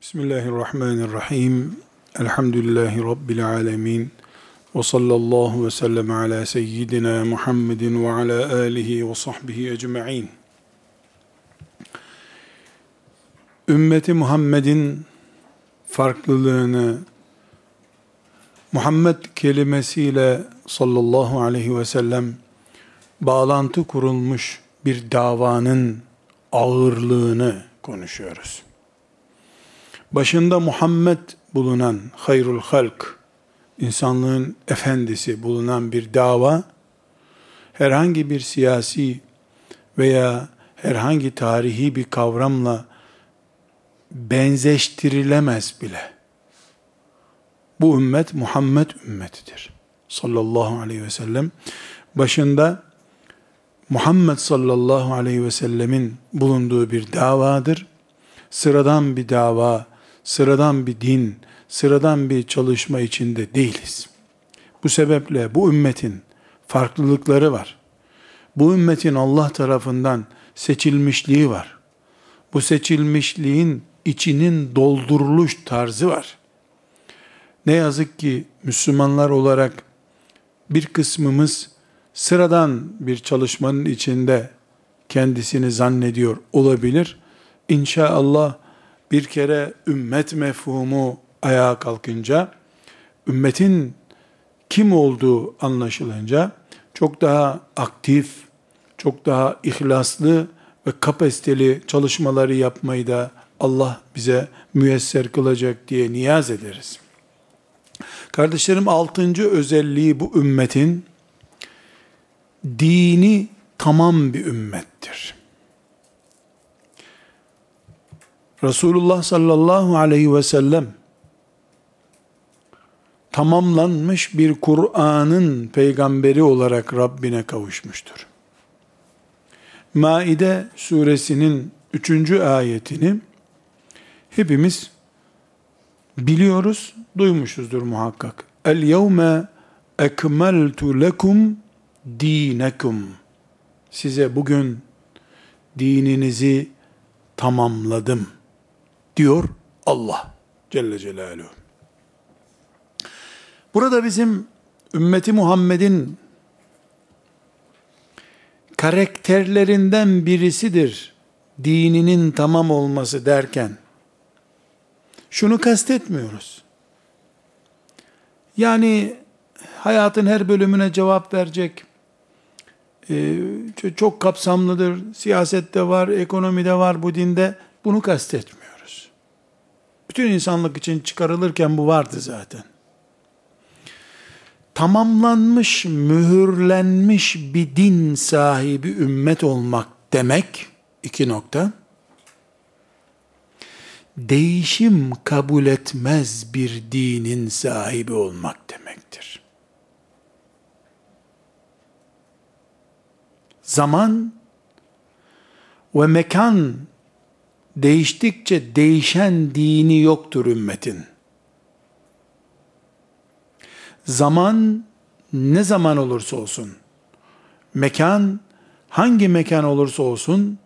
Bismillahirrahmanirrahim. Elhamdülillahi Rabbil alemin. Ve sallallahu ve sellem ala seyyidina Muhammedin ve ala alihi ve sahbihi ecma'in. Ümmeti Muhammed'in farklılığını Muhammed kelimesiyle sallallahu aleyhi ve sellem bağlantı kurulmuş bir davanın ağırlığını konuşuyoruz başında Muhammed bulunan hayrul halk, insanlığın efendisi bulunan bir dava, herhangi bir siyasi veya herhangi tarihi bir kavramla benzeştirilemez bile. Bu ümmet Muhammed ümmetidir. Sallallahu aleyhi ve sellem. Başında Muhammed sallallahu aleyhi ve sellemin bulunduğu bir davadır. Sıradan bir dava sıradan bir din, sıradan bir çalışma içinde değiliz. Bu sebeple bu ümmetin farklılıkları var. Bu ümmetin Allah tarafından seçilmişliği var. Bu seçilmişliğin içinin dolduruluş tarzı var. Ne yazık ki Müslümanlar olarak bir kısmımız sıradan bir çalışmanın içinde kendisini zannediyor olabilir. İnşallah bir kere ümmet mefhumu ayağa kalkınca, ümmetin kim olduğu anlaşılınca, çok daha aktif, çok daha ihlaslı ve kapasiteli çalışmaları yapmayı da Allah bize müyesser kılacak diye niyaz ederiz. Kardeşlerim altıncı özelliği bu ümmetin dini tamam bir ümmettir. Resulullah sallallahu aleyhi ve sellem tamamlanmış bir Kur'an'ın peygamberi olarak Rabbine kavuşmuştur. Maide suresinin üçüncü ayetini hepimiz biliyoruz, duymuşuzdur muhakkak. El yevme ekmeltu lekum dinekum. Size bugün dininizi tamamladım diyor Allah Celle Celaluhu. Burada bizim ümmeti Muhammed'in karakterlerinden birisidir dininin tamam olması derken şunu kastetmiyoruz. Yani hayatın her bölümüne cevap verecek, çok kapsamlıdır, siyasette var, ekonomide var, bu dinde bunu kastetmiyor. Bütün insanlık için çıkarılırken bu vardı zaten. Tamamlanmış, mühürlenmiş bir din sahibi ümmet olmak demek, iki nokta, değişim kabul etmez bir dinin sahibi olmak demektir. Zaman ve mekan değiştikçe değişen dini yoktur ümmetin. Zaman ne zaman olursa olsun, mekan hangi mekan olursa olsun,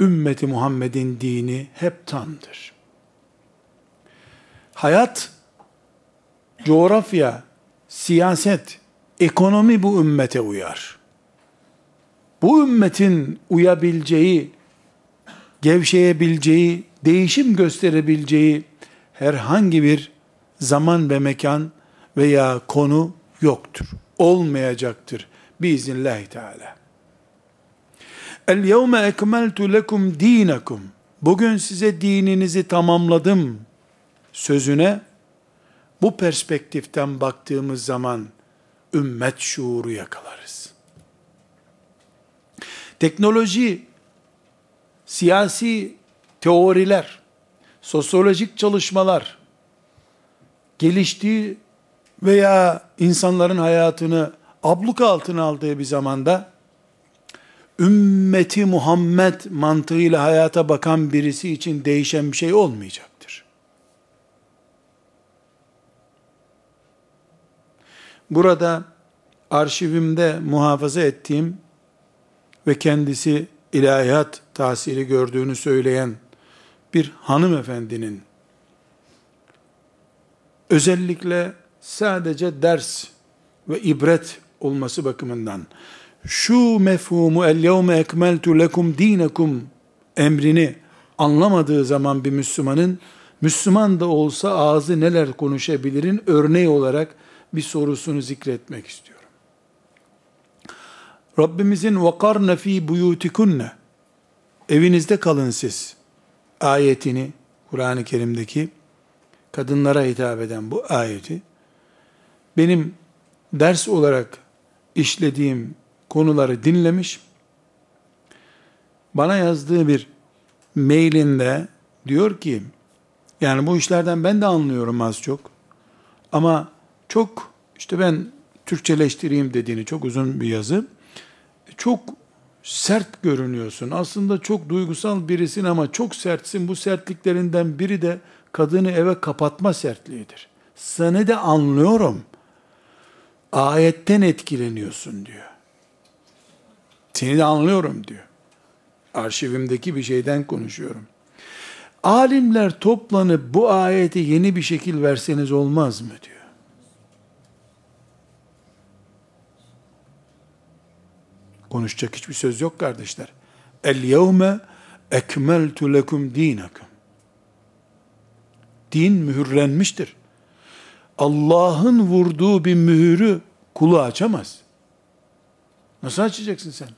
ümmeti Muhammed'in dini hep tamdır. Hayat, coğrafya, siyaset, ekonomi bu ümmete uyar. Bu ümmetin uyabileceği gevşeyebileceği, değişim gösterebileceği herhangi bir zaman ve mekan veya konu yoktur. Olmayacaktır. Biiznillahü Teala. El yevme ekmeltu lekum dinakum. Bugün size dininizi tamamladım sözüne bu perspektiften baktığımız zaman ümmet şuuru yakalarız. Teknoloji siyasi teoriler, sosyolojik çalışmalar geliştiği veya insanların hayatını abluka altına aldığı bir zamanda ümmeti Muhammed mantığıyla hayata bakan birisi için değişen bir şey olmayacaktır. Burada arşivimde muhafaza ettiğim ve kendisi ilahiyat tahsili gördüğünü söyleyen bir hanımefendinin özellikle sadece ders ve ibret olması bakımından şu mefhumu el yevme ekmeltu lekum dinekum emrini anlamadığı zaman bir Müslümanın Müslüman da olsa ağzı neler konuşabilirin örneği olarak bir sorusunu zikretmek istiyorum. Rabbimizin vakarne fi buyutikunne evinizde kalın siz ayetini Kur'an-ı Kerim'deki kadınlara hitap eden bu ayeti benim ders olarak işlediğim konuları dinlemiş. Bana yazdığı bir mailinde diyor ki yani bu işlerden ben de anlıyorum az çok. Ama çok işte ben Türkçeleştireyim dediğini çok uzun bir yazı. Çok sert görünüyorsun. Aslında çok duygusal birisin ama çok sertsin. Bu sertliklerinden biri de kadını eve kapatma sertliğidir. Seni de anlıyorum. Ayetten etkileniyorsun diyor. Seni de anlıyorum diyor. Arşivimdeki bir şeyden konuşuyorum. Alimler toplanıp bu ayete yeni bir şekil verseniz olmaz mı diyor. Konuşacak hiçbir söz yok kardeşler. El yevme ekmeltu lekum dinakum. Din mühürlenmiştir. Allah'ın vurduğu bir mühürü kulu açamaz. Nasıl açacaksın sen?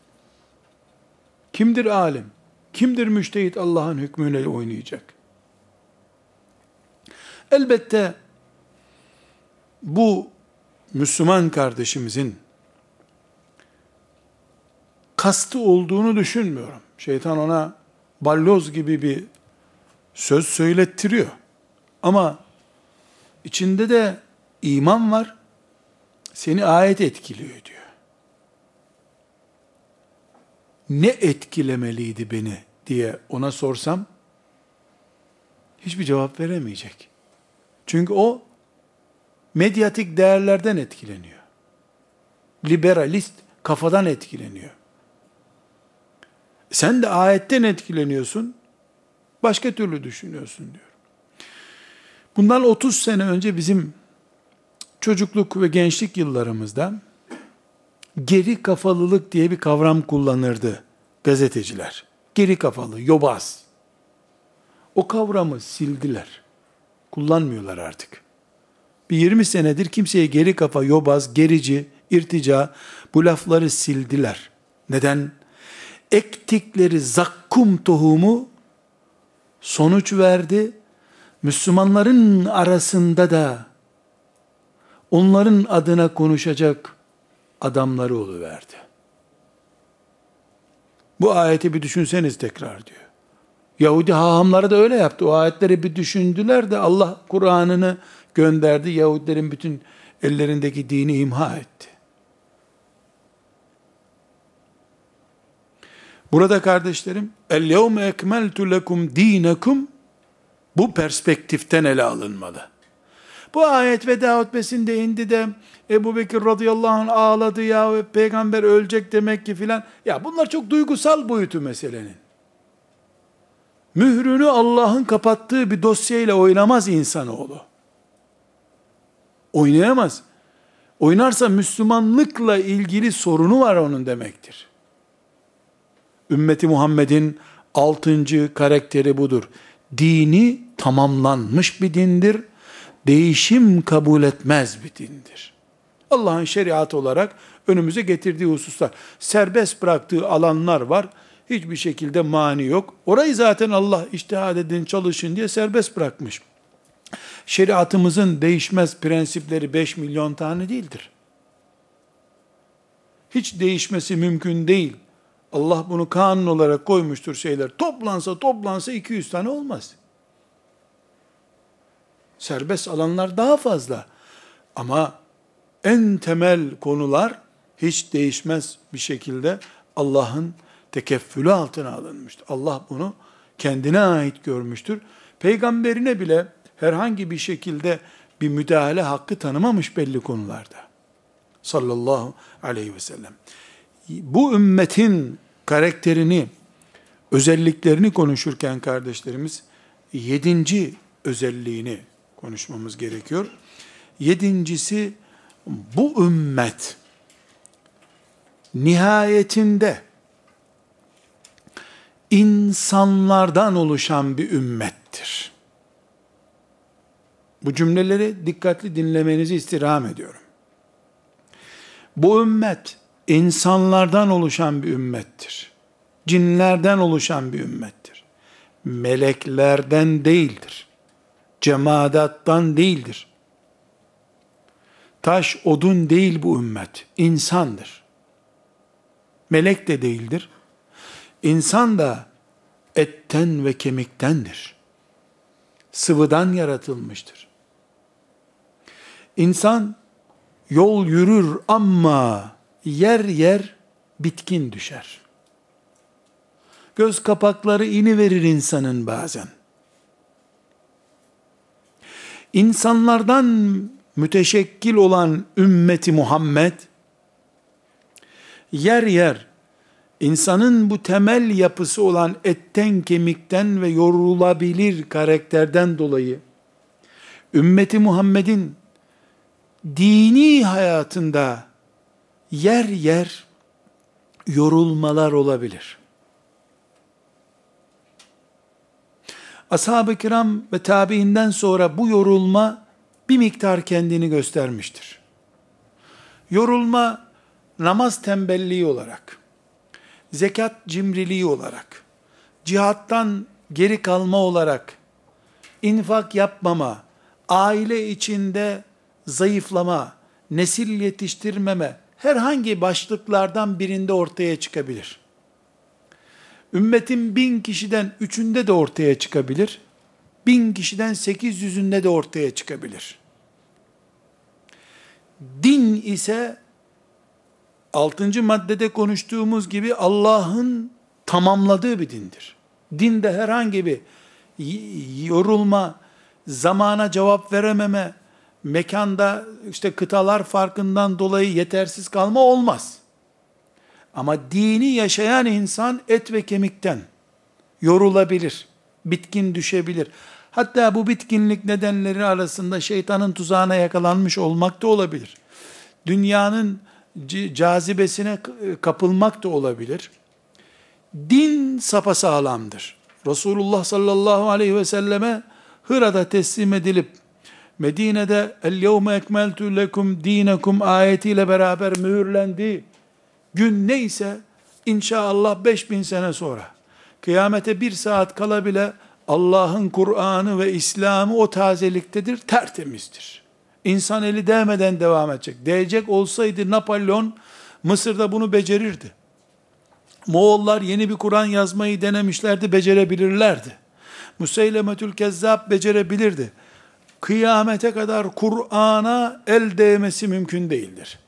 Kimdir alim? Kimdir müştehit Allah'ın hükmüyle oynayacak? Elbette bu Müslüman kardeşimizin kastı olduğunu düşünmüyorum. Şeytan ona balloz gibi bir söz söylettiriyor. Ama içinde de iman var. Seni ayet etkiliyor diyor. Ne etkilemeliydi beni diye ona sorsam hiçbir cevap veremeyecek. Çünkü o medyatik değerlerden etkileniyor. Liberalist kafadan etkileniyor. Sen de ayetten etkileniyorsun, başka türlü düşünüyorsun diyor. Bundan 30 sene önce bizim çocukluk ve gençlik yıllarımızda geri kafalılık diye bir kavram kullanırdı gazeteciler. Geri kafalı, yobaz. O kavramı sildiler. Kullanmıyorlar artık. Bir 20 senedir kimseye geri kafa, yobaz, gerici, irtica bu lafları sildiler. Neden? Ektikleri zakkum tohumu sonuç verdi. Müslümanların arasında da onların adına konuşacak adamları oluverdi. Bu ayeti bir düşünseniz tekrar diyor. Yahudi hahamları da öyle yaptı. O ayetleri bir düşündüler de Allah Kur'an'ını gönderdi. Yahudilerin bütün ellerindeki dini imha etti. Burada kardeşlerim, el yevme ekmeltu lekum dinekum bu perspektiften ele alınmalı. Bu ayet veda hutbesinde indi de Ebu Bekir radıyallahu anh ağladı ya peygamber ölecek demek ki filan. Ya bunlar çok duygusal boyutu meselenin. Mührünü Allah'ın kapattığı bir dosyayla oynamaz insanoğlu. Oynayamaz. Oynarsa Müslümanlıkla ilgili sorunu var onun demektir. Ümmeti Muhammed'in altıncı karakteri budur. Dini tamamlanmış bir dindir. Değişim kabul etmez bir dindir. Allah'ın şeriatı olarak önümüze getirdiği hususlar. Serbest bıraktığı alanlar var. Hiçbir şekilde mani yok. Orayı zaten Allah iştihad edin, çalışın diye serbest bırakmış. Şeriatımızın değişmez prensipleri 5 milyon tane değildir. Hiç değişmesi mümkün değil. Allah bunu kanun olarak koymuştur şeyler. Toplansa toplansa 200 tane olmaz. Serbest alanlar daha fazla. Ama en temel konular hiç değişmez bir şekilde Allah'ın tekeffülü altına alınmıştır. Allah bunu kendine ait görmüştür. Peygamberine bile herhangi bir şekilde bir müdahale hakkı tanımamış belli konularda. Sallallahu aleyhi ve sellem. Bu ümmetin karakterini, özelliklerini konuşurken kardeşlerimiz, yedinci özelliğini konuşmamız gerekiyor. Yedincisi, bu ümmet nihayetinde insanlardan oluşan bir ümmettir. Bu cümleleri dikkatli dinlemenizi istirham ediyorum. Bu ümmet insanlardan oluşan bir ümmettir. Cinlerden oluşan bir ümmettir. Meleklerden değildir. Cemadattan değildir. Taş, odun değil bu ümmet. insandır. Melek de değildir. İnsan da etten ve kemiktendir. Sıvıdan yaratılmıştır. İnsan yol yürür ama yer yer bitkin düşer. Göz kapakları ini verir insanın bazen. İnsanlardan müteşekkil olan ümmeti Muhammed yer yer insanın bu temel yapısı olan etten kemikten ve yorulabilir karakterden dolayı ümmeti Muhammed'in dini hayatında yer yer yorulmalar olabilir. Ashab-ı kiram ve tabiinden sonra bu yorulma bir miktar kendini göstermiştir. Yorulma namaz tembelliği olarak, zekat cimriliği olarak, cihattan geri kalma olarak, infak yapmama, aile içinde zayıflama, nesil yetiştirmeme herhangi başlıklardan birinde ortaya çıkabilir. Ümmetin bin kişiden üçünde de ortaya çıkabilir. Bin kişiden sekiz yüzünde de ortaya çıkabilir. Din ise altıncı maddede konuştuğumuz gibi Allah'ın tamamladığı bir dindir. Dinde herhangi bir yorulma, zamana cevap verememe, mekanda işte kıtalar farkından dolayı yetersiz kalma olmaz. Ama dini yaşayan insan et ve kemikten yorulabilir, bitkin düşebilir. Hatta bu bitkinlik nedenleri arasında şeytanın tuzağına yakalanmış olmak da olabilir. Dünyanın cazibesine kapılmak da olabilir. Din sapasağlamdır. Resulullah sallallahu aleyhi ve selleme Hıra'da teslim edilip Medine'de el yevme ekmeltu lekum dinekum ayetiyle beraber mühürlendi. Gün neyse inşallah 5000 sene sonra kıyamete bir saat kala bile Allah'ın Kur'an'ı ve İslam'ı o tazeliktedir, tertemizdir. İnsan eli değmeden devam edecek. Değecek olsaydı Napolyon Mısır'da bunu becerirdi. Moğollar yeni bir Kur'an yazmayı denemişlerdi, becerebilirlerdi. Museylemetül Kezzab becerebilirdi kıyamete kadar Kur'an'a el değmesi mümkün değildir.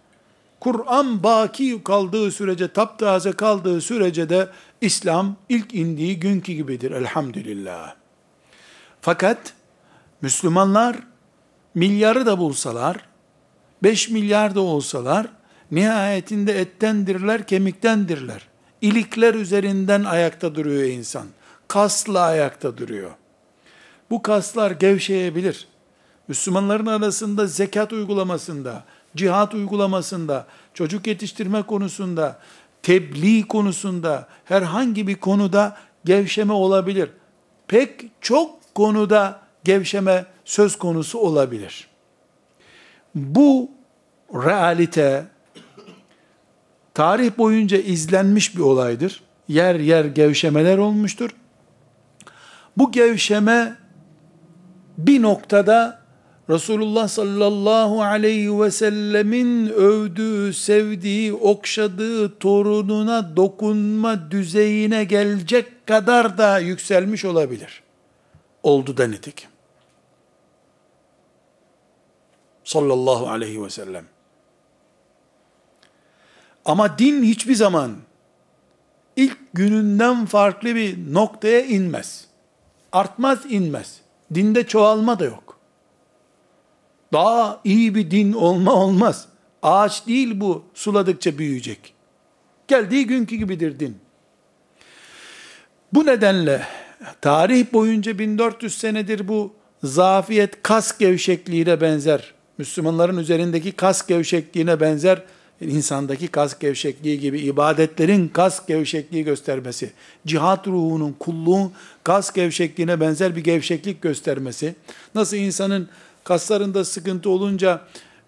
Kur'an baki kaldığı sürece, taptaze kaldığı sürece de İslam ilk indiği günkü gibidir elhamdülillah. Fakat Müslümanlar milyarı da bulsalar, 5 milyar da olsalar, nihayetinde ettendirler, kemiktendirler. İlikler üzerinden ayakta duruyor insan. Kasla ayakta duruyor. Bu kaslar gevşeyebilir. Müslümanların arasında zekat uygulamasında, cihat uygulamasında, çocuk yetiştirme konusunda, tebliğ konusunda, herhangi bir konuda gevşeme olabilir. Pek çok konuda gevşeme söz konusu olabilir. Bu realite tarih boyunca izlenmiş bir olaydır. Yer yer gevşemeler olmuştur. Bu gevşeme bir noktada Resulullah sallallahu aleyhi ve sellemin övdüğü, sevdiği, okşadığı torununa dokunma düzeyine gelecek kadar da yükselmiş olabilir. Oldu da nitekim. Sallallahu aleyhi ve sellem. Ama din hiçbir zaman ilk gününden farklı bir noktaya inmez. Artmaz inmez. Dinde çoğalma da yok. Daha iyi bir din olma olmaz. Ağaç değil bu suladıkça büyüyecek. Geldiği günkü gibidir din. Bu nedenle tarih boyunca 1400 senedir bu zafiyet kas gevşekliğine benzer. Müslümanların üzerindeki kas gevşekliğine benzer insandaki kas gevşekliği gibi ibadetlerin kas gevşekliği göstermesi, cihat ruhunun, kulluğun kas gevşekliğine benzer bir gevşeklik göstermesi, nasıl insanın kaslarında sıkıntı olunca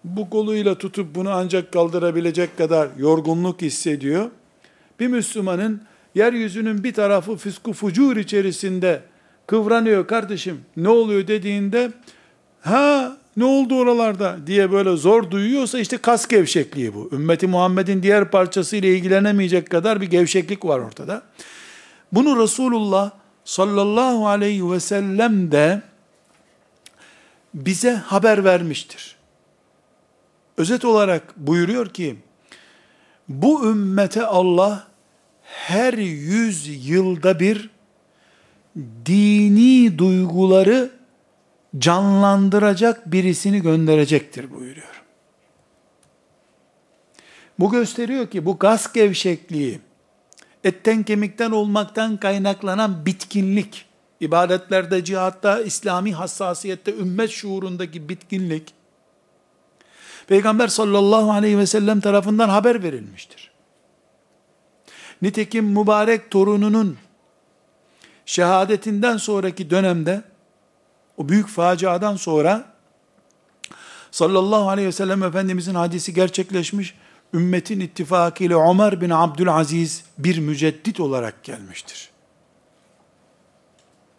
bu koluyla tutup bunu ancak kaldırabilecek kadar yorgunluk hissediyor. Bir Müslümanın yeryüzünün bir tarafı fısku fucur içerisinde kıvranıyor kardeşim ne oluyor dediğinde ha ne oldu oralarda diye böyle zor duyuyorsa işte kas gevşekliği bu. Ümmeti Muhammed'in diğer parçası ile ilgilenemeyecek kadar bir gevşeklik var ortada. Bunu Resulullah sallallahu aleyhi ve sellem de bize haber vermiştir. Özet olarak buyuruyor ki, bu ümmete Allah her yüz yılda bir dini duyguları canlandıracak birisini gönderecektir buyuruyor. Bu gösteriyor ki bu gaz gevşekliği, etten kemikten olmaktan kaynaklanan bitkinlik, ibadetlerde, cihatta, İslami hassasiyette, ümmet şuurundaki bitkinlik, Peygamber sallallahu aleyhi ve sellem tarafından haber verilmiştir. Nitekim mübarek torununun şehadetinden sonraki dönemde o büyük faciadan sonra sallallahu aleyhi ve sellem Efendimizin hadisi gerçekleşmiş. Ümmetin ittifakı ile Ömer bin Abdülaziz bir müceddit olarak gelmiştir.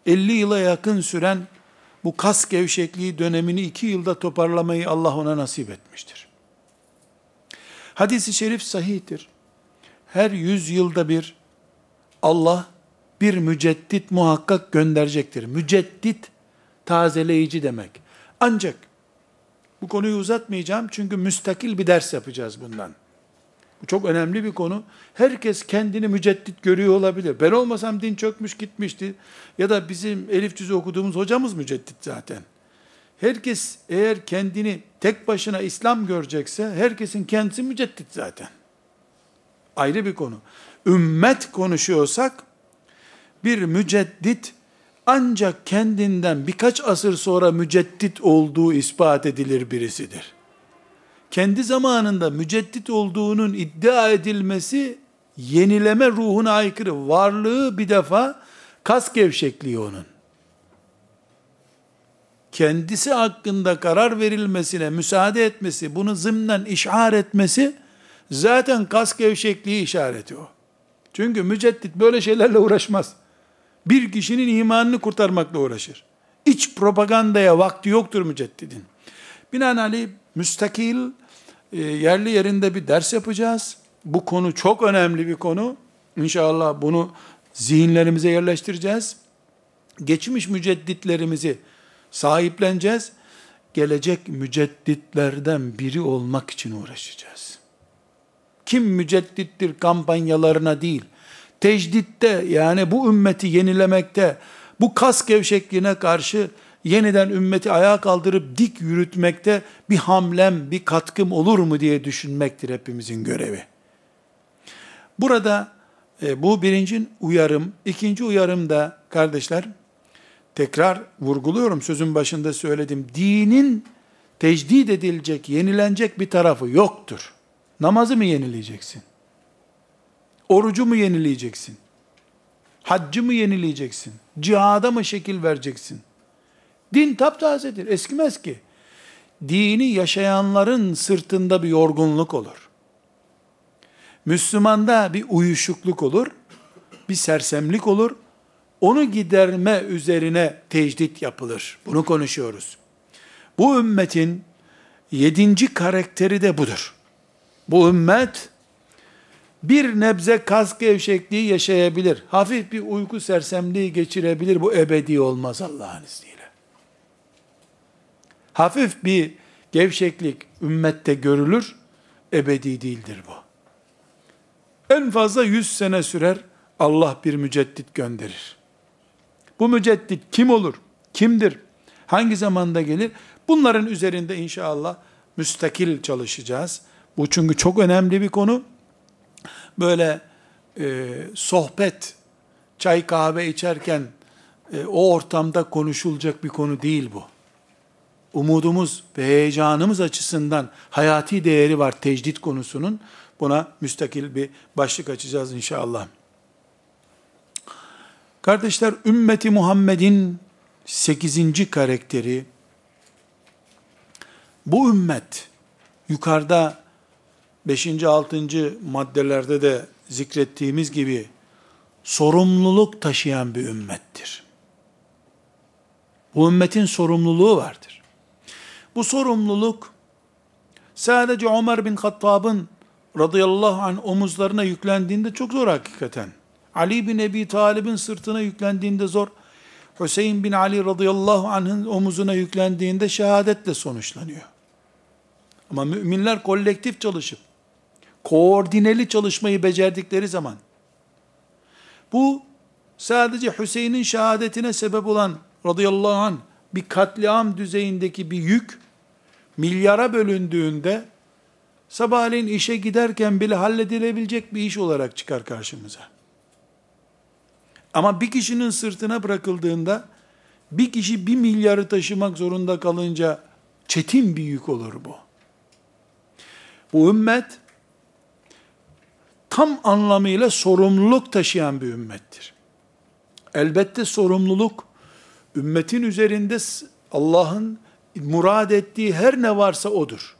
50 yıla yakın süren bu kas gevşekliği dönemini iki yılda toparlamayı Allah ona nasip etmiştir. Hadisi şerif sahihtir. Her yüz yılda bir Allah bir müceddit muhakkak gönderecektir. Müceddit tazeleyici demek. Ancak bu konuyu uzatmayacağım çünkü müstakil bir ders yapacağız bundan. Bu çok önemli bir konu. Herkes kendini müceddit görüyor olabilir. Ben olmasam din çökmüş gitmişti. Ya da bizim elif cüzü okuduğumuz hocamız müceddit zaten. Herkes eğer kendini tek başına İslam görecekse herkesin kendisi müceddit zaten. Ayrı bir konu. Ümmet konuşuyorsak bir müceddit ancak kendinden birkaç asır sonra müceddit olduğu ispat edilir birisidir. Kendi zamanında müceddit olduğunun iddia edilmesi yenileme ruhuna aykırı. Varlığı bir defa kas gevşekliği onun. Kendisi hakkında karar verilmesine müsaade etmesi, bunu zımnen işar etmesi zaten kas gevşekliği işareti o. Çünkü müceddit böyle şeylerle uğraşmaz bir kişinin imanını kurtarmakla uğraşır. İç propagandaya vakti yoktur müceddidin. Binaenaleyh müstakil, yerli yerinde bir ders yapacağız. Bu konu çok önemli bir konu. İnşallah bunu zihinlerimize yerleştireceğiz. Geçmiş mücedditlerimizi sahipleneceğiz. Gelecek mücedditlerden biri olmak için uğraşacağız. Kim müceddittir kampanyalarına değil, tecditte yani bu ümmeti yenilemekte, bu kas gevşekliğine karşı yeniden ümmeti ayağa kaldırıp dik yürütmekte bir hamlem, bir katkım olur mu diye düşünmektir hepimizin görevi. Burada e, bu birinci uyarım, ikinci uyarım da kardeşler, tekrar vurguluyorum sözün başında söyledim, dinin tecdid edilecek, yenilenecek bir tarafı yoktur. Namazı mı yenileyeceksin? Orucu mu yenileyeceksin? Haccı mı yenileyeceksin? Cihada mı şekil vereceksin? Din taptazedir, eskimez ki. Dini yaşayanların sırtında bir yorgunluk olur. Müslümanda bir uyuşukluk olur, bir sersemlik olur. Onu giderme üzerine tecdit yapılır. Bunu konuşuyoruz. Bu ümmetin yedinci karakteri de budur. Bu ümmet bir nebze kas gevşekliği yaşayabilir. Hafif bir uyku sersemliği geçirebilir. Bu ebedi olmaz Allah'ın izniyle. Hafif bir gevşeklik ümmette görülür. Ebedi değildir bu. En fazla yüz sene sürer. Allah bir müceddit gönderir. Bu müceddit kim olur? Kimdir? Hangi zamanda gelir? Bunların üzerinde inşallah müstakil çalışacağız. Bu çünkü çok önemli bir konu böyle e, sohbet, çay kahve içerken e, o ortamda konuşulacak bir konu değil bu. Umudumuz ve heyecanımız açısından hayati değeri var tecdit konusunun. Buna müstakil bir başlık açacağız inşallah. Kardeşler, ümmeti Muhammed'in 8. karakteri, bu ümmet, yukarıda 5. 6. maddelerde de zikrettiğimiz gibi, sorumluluk taşıyan bir ümmettir. Bu ümmetin sorumluluğu vardır. Bu sorumluluk, sadece Ömer bin Hattab'ın radıyallahu anh omuzlarına yüklendiğinde çok zor hakikaten. Ali bin Ebi Talib'in sırtına yüklendiğinde zor. Hüseyin bin Ali radıyallahu anh'ın omuzuna yüklendiğinde şehadetle sonuçlanıyor. Ama müminler kolektif çalışıp, koordineli çalışmayı becerdikleri zaman, bu sadece Hüseyin'in şehadetine sebep olan radıyallahu anh bir katliam düzeyindeki bir yük, milyara bölündüğünde, sabahleyin işe giderken bile halledilebilecek bir iş olarak çıkar karşımıza. Ama bir kişinin sırtına bırakıldığında, bir kişi bir milyarı taşımak zorunda kalınca, çetin bir yük olur bu. Bu ümmet, tam anlamıyla sorumluluk taşıyan bir ümmettir. Elbette sorumluluk, ümmetin üzerinde Allah'ın murad ettiği her ne varsa odur.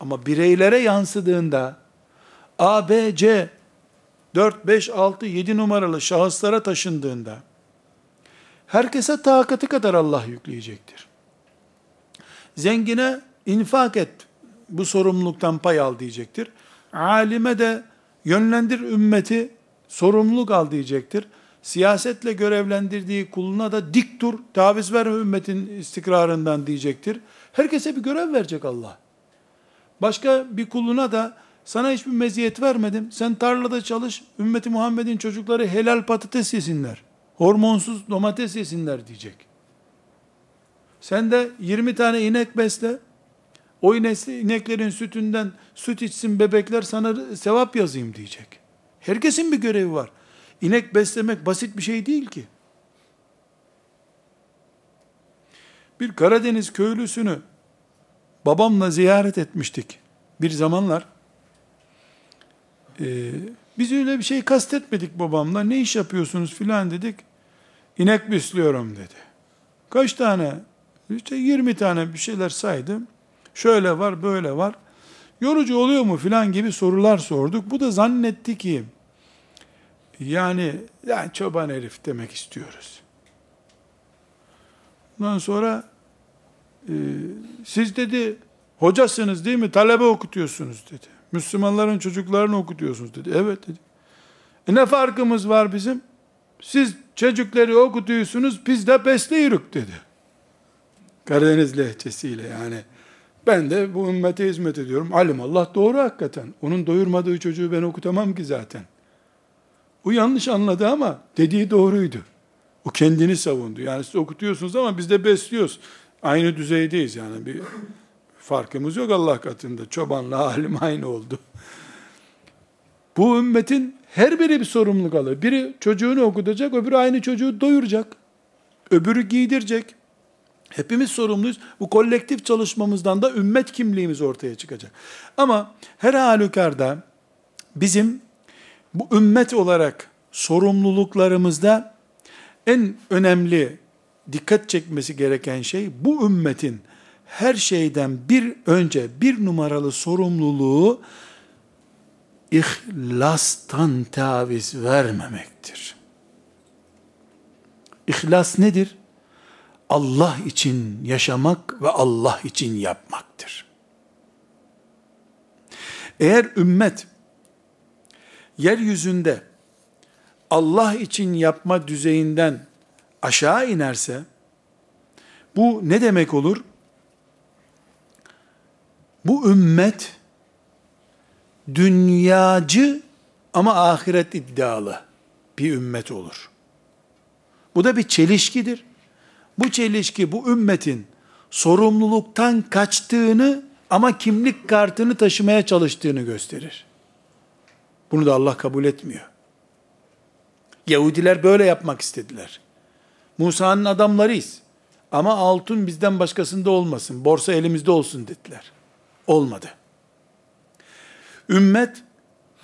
Ama bireylere yansıdığında, A, B, C, 4, 5, 6, 7 numaralı şahıslara taşındığında, herkese takatı kadar Allah yükleyecektir. Zengine infak et, bu sorumluluktan pay al diyecektir. Alime de yönlendir ümmeti, sorumluluk al diyecektir. Siyasetle görevlendirdiği kuluna da dik dur, taviz verme ümmetin istikrarından diyecektir. Herkese bir görev verecek Allah. Başka bir kuluna da sana hiçbir meziyet vermedim. Sen tarlada çalış, ümmeti Muhammed'in çocukları helal patates yesinler. Hormonsuz domates yesinler diyecek. Sen de 20 tane inek besle. O ineklerin sütünden süt içsin bebekler sana sevap yazayım diyecek. Herkesin bir görevi var. İnek beslemek basit bir şey değil ki. Bir Karadeniz köylüsünü babamla ziyaret etmiştik. Bir zamanlar ee, biz öyle bir şey kastetmedik babamla. Ne iş yapıyorsunuz filan dedik. İnek besliyorum dedi. Kaç tane? İşte 20 tane bir şeyler saydım. Şöyle var, böyle var. Yorucu oluyor mu filan gibi sorular sorduk. Bu da zannetti ki yani yani çoban herif demek istiyoruz. Ondan sonra e, siz dedi hocasınız değil mi? Talebe okutuyorsunuz dedi. Müslümanların çocuklarını okutuyorsunuz dedi. Evet dedi. E ne farkımız var bizim? Siz çocukları okutuyorsunuz, biz de besleyirik dedi. Karadeniz lehçesiyle yani. Ben de bu ümmete hizmet ediyorum. Alim Allah doğru hakikaten. Onun doyurmadığı çocuğu ben okutamam ki zaten. O yanlış anladı ama dediği doğruydu. O kendini savundu. Yani siz okutuyorsunuz ama biz de besliyoruz. Aynı düzeydeyiz yani. Bir farkımız yok Allah katında. Çobanla alim aynı oldu. Bu ümmetin her biri bir sorumluluk alır. Biri çocuğunu okutacak, öbürü aynı çocuğu doyuracak. Öbürü giydirecek. Hepimiz sorumluyuz. Bu kolektif çalışmamızdan da ümmet kimliğimiz ortaya çıkacak. Ama her halükarda bizim bu ümmet olarak sorumluluklarımızda en önemli dikkat çekmesi gereken şey bu ümmetin her şeyden bir önce bir numaralı sorumluluğu ihlastan taviz vermemektir. İhlas nedir? Allah için yaşamak ve Allah için yapmaktır. Eğer ümmet yeryüzünde Allah için yapma düzeyinden aşağı inerse bu ne demek olur? Bu ümmet dünyacı ama ahiret iddialı bir ümmet olur. Bu da bir çelişkidir. Bu çelişki bu ümmetin sorumluluktan kaçtığını ama kimlik kartını taşımaya çalıştığını gösterir. Bunu da Allah kabul etmiyor. Yahudiler böyle yapmak istediler. Musa'nın adamlarıyız. Ama altın bizden başkasında olmasın. Borsa elimizde olsun dediler. Olmadı. Ümmet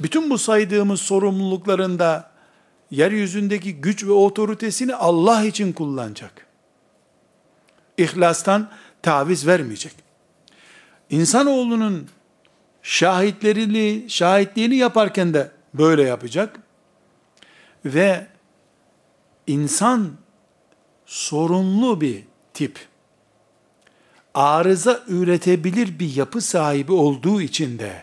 bütün bu saydığımız sorumluluklarında yeryüzündeki güç ve otoritesini Allah için kullanacak. İhlastan taviz vermeyecek. İnsanoğlunun şahitlerini, şahitliğini yaparken de böyle yapacak. Ve insan sorunlu bir tip. Arıza üretebilir bir yapı sahibi olduğu için de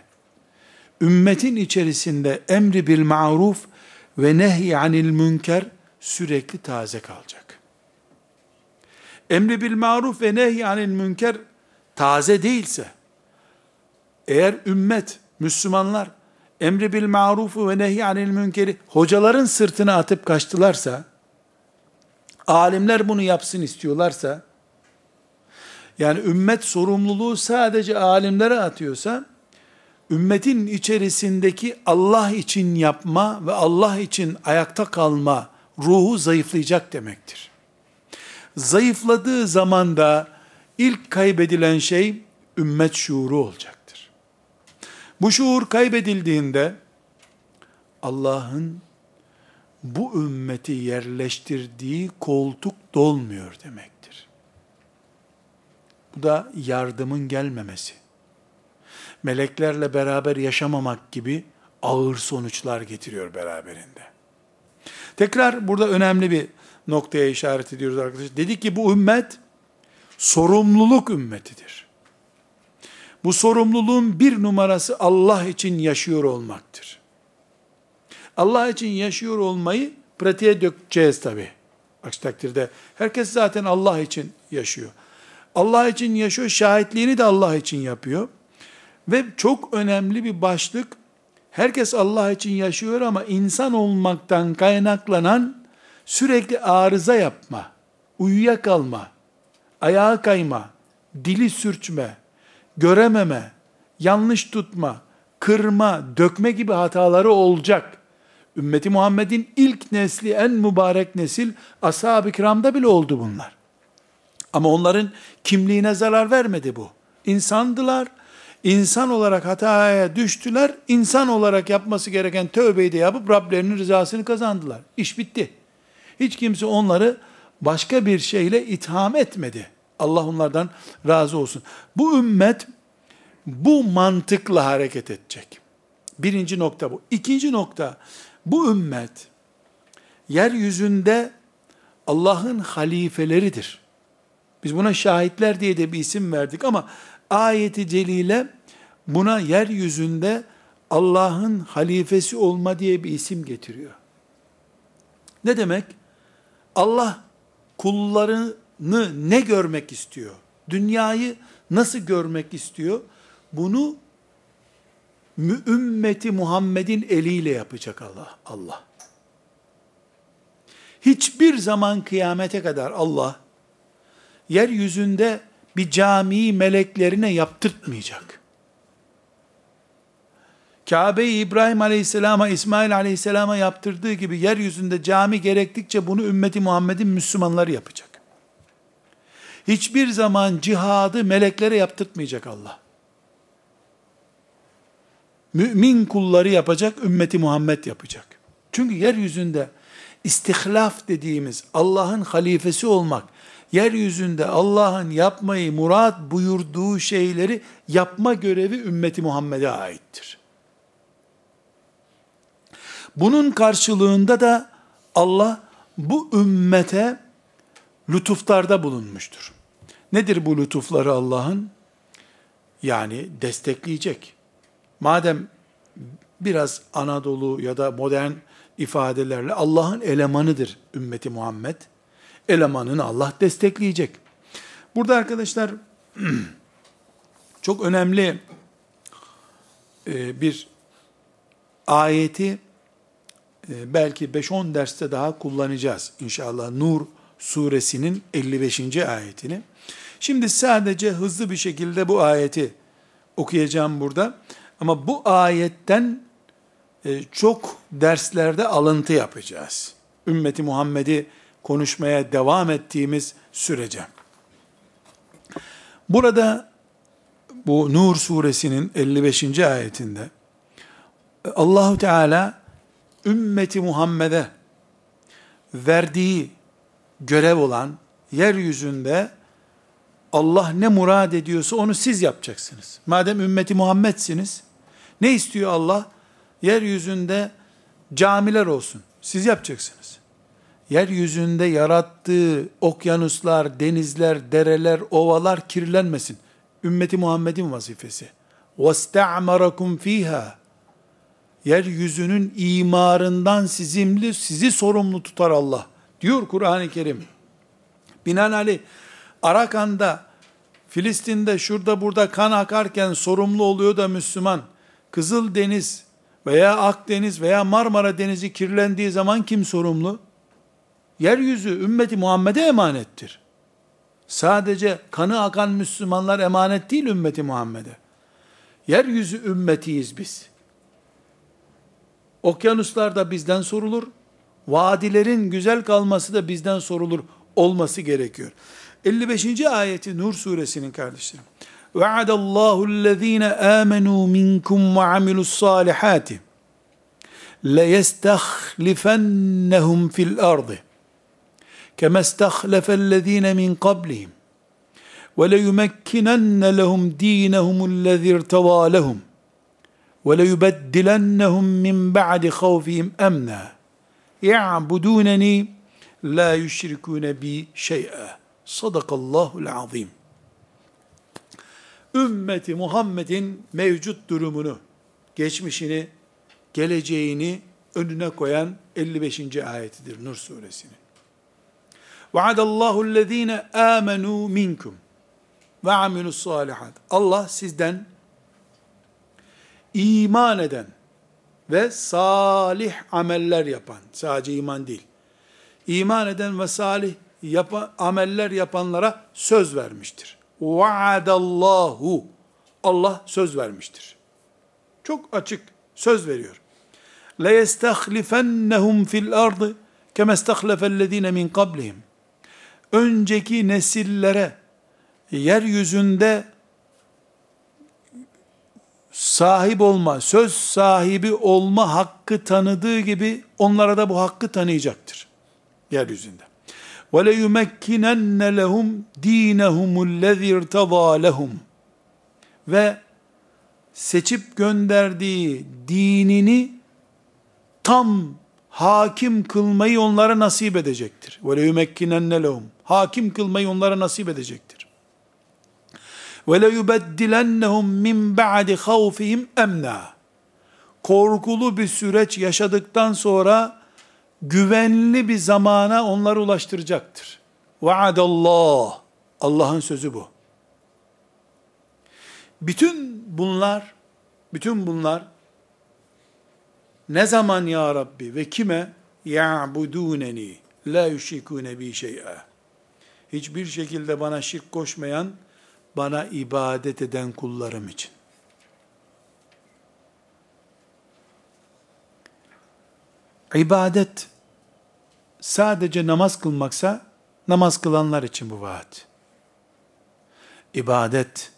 ümmetin içerisinde emri bil maruf ve nehy anil münker sürekli taze kalacak. Emri bil maruf ve nehy anil münker taze değilse, eğer ümmet, Müslümanlar, emri bil marufu ve nehy anil münkeri hocaların sırtına atıp kaçtılarsa, alimler bunu yapsın istiyorlarsa, yani ümmet sorumluluğu sadece alimlere atıyorsa, ümmetin içerisindeki Allah için yapma ve Allah için ayakta kalma ruhu zayıflayacak demektir. Zayıfladığı zaman da ilk kaybedilen şey ümmet şuuru olacaktır. Bu şuur kaybedildiğinde Allah'ın bu ümmeti yerleştirdiği koltuk dolmuyor demektir. Bu da yardımın gelmemesi meleklerle beraber yaşamamak gibi ağır sonuçlar getiriyor beraberinde. Tekrar burada önemli bir noktaya işaret ediyoruz arkadaşlar. Dedi ki bu ümmet sorumluluk ümmetidir. Bu sorumluluğun bir numarası Allah için yaşıyor olmaktır. Allah için yaşıyor olmayı pratiğe dökeceğiz tabi. Aksi takdirde herkes zaten Allah için yaşıyor. Allah için yaşıyor, şahitliğini de Allah için yapıyor. Ve çok önemli bir başlık, herkes Allah için yaşıyor ama insan olmaktan kaynaklanan sürekli arıza yapma, uyuyakalma, ayağa kayma, dili sürçme, görememe, yanlış tutma, kırma, dökme gibi hataları olacak. Ümmeti Muhammed'in ilk nesli, en mübarek nesil, ashab-ı kiramda bile oldu bunlar. Ama onların kimliğine zarar vermedi bu. İnsandılar, İnsan olarak hataya düştüler. İnsan olarak yapması gereken tövbeyi de yapıp Rablerinin rızasını kazandılar. İş bitti. Hiç kimse onları başka bir şeyle itham etmedi. Allah onlardan razı olsun. Bu ümmet bu mantıkla hareket edecek. Birinci nokta bu. İkinci nokta, bu ümmet yeryüzünde Allah'ın halifeleridir. Biz buna şahitler diye de bir isim verdik ama ayeti celile buna yeryüzünde Allah'ın halifesi olma diye bir isim getiriyor. Ne demek? Allah kullarını ne görmek istiyor? Dünyayı nasıl görmek istiyor? Bunu ümmeti Muhammed'in eliyle yapacak Allah. Allah. Hiçbir zaman kıyamete kadar Allah yeryüzünde bir camiyi meleklerine yaptırtmayacak. Kabe'yi İbrahim Aleyhisselam'a, İsmail Aleyhisselam'a yaptırdığı gibi yeryüzünde cami gerektikçe bunu ümmeti Muhammed'in Müslümanları yapacak. Hiçbir zaman cihadı meleklere yaptırtmayacak Allah. Mümin kulları yapacak, ümmeti Muhammed yapacak. Çünkü yeryüzünde istihlaf dediğimiz Allah'ın halifesi olmak, yeryüzünde Allah'ın yapmayı murat buyurduğu şeyleri yapma görevi ümmeti Muhammed'e aittir. Bunun karşılığında da Allah bu ümmete lütuflarda bulunmuştur. Nedir bu lütufları Allah'ın? Yani destekleyecek. Madem biraz Anadolu ya da modern ifadelerle Allah'ın elemanıdır ümmeti Muhammed elemanını Allah destekleyecek. Burada arkadaşlar çok önemli e, bir ayeti e, belki 5-10 derste daha kullanacağız inşallah. Nur suresinin 55. ayetini. Şimdi sadece hızlı bir şekilde bu ayeti okuyacağım burada. Ama bu ayetten e, çok derslerde alıntı yapacağız. Ümmeti Muhammed'i konuşmaya devam ettiğimiz sürece. Burada bu Nur suresinin 55. ayetinde Allahu Teala ümmeti Muhammed'e verdiği görev olan yeryüzünde Allah ne murad ediyorsa onu siz yapacaksınız. Madem ümmeti Muhammed'siniz, ne istiyor Allah? Yeryüzünde camiler olsun. Siz yapacaksınız. Yeryüzünde yarattığı okyanuslar, denizler, dereler, ovalar kirlenmesin. Ümmeti Muhammed'in vazifesi. وَاسْتَعْمَرَكُمْ ف۪يهَا Yeryüzünün imarından sizimli, sizi sorumlu tutar Allah. Diyor Kur'an-ı Kerim. Binaenaleyh Arakan'da, Filistin'de, şurada burada kan akarken sorumlu oluyor da Müslüman, Kızıl Deniz veya Akdeniz veya Marmara Denizi kirlendiği zaman kim sorumlu? Yeryüzü ümmeti Muhammed'e emanettir. Sadece kanı akan Müslümanlar emanet değil ümmeti Muhammed'e. Yeryüzü ümmetiyiz biz. Okyanuslar da bizden sorulur Vadilerin güzel kalması da bizden sorulur olması gerekiyor. 55. ayeti Nur suresinin kardeşlerim. وَعَدَ اللّٰهُ الَّذ۪ينَ آمَنُوا مِنْكُمْ وَعَمِلُوا الصَّالِحَاتِ لَيَسْتَخْلِفَنَّهُمْ فِي الْأَرْضِ كَمَا اسْتَخْلَفَ الَّذ۪ينَ مِنْ قَبْلِهِمْ وَلَيُمَكِّنَنَّ لَهُمْ د۪ينَهُمُ الَّذِي ارْتَوَى لَهُمْ وَلَيُبَدِّلَنَّهُمْ مِنْ بَعْدِ خَوْفِهِمْ أَمْنًا يَعْبُدُونَنِي لَا يُشْرِكُونَ بِي شَيْئًا Sadakallahul azim. Ümmeti Muhammed'in mevcut durumunu, geçmişini, geleceğini önüne koyan 55. ayetidir Nur suresinin. Vaadallahu allazine amenu minkum ve amilus salihat. Allah sizden iman eden ve salih ameller yapan, sadece iman değil, iman eden ve salih yapa, ameller yapanlara söz vermiştir. Vaadallahu. Allah söz vermiştir. Çok açık söz veriyor. La yestahlifennehum fil ardı kema istahlafellezine min qablihim. Önceki nesillere yeryüzünde sahip olma, söz sahibi olma hakkı tanıdığı gibi onlara da bu hakkı tanıyacaktır yeryüzünde. Ve yumekkinen lehum dinehumul lezî irtazâ. Ve seçip gönderdiği dinini tam hakim kılmayı onlara nasip edecektir. Ve yumekkinen lehum. Hakim kılmayı onlara nasip edecektir. Ve le yubeddilennehum min ba'di havfihim emna. Korkulu bir süreç yaşadıktan sonra güvenli bir zamana onları ulaştıracaktır. Vaadallah. Allah'ın sözü bu. Bütün bunlar, bütün bunlar ne zaman ya Rabbi ve kime? Ya'buduneni la yüşrikune bi şey'e. Hiçbir şekilde bana şirk koşmayan bana ibadet eden kullarım için. İbadet sadece namaz kılmaksa namaz kılanlar için bu vaat. İbadet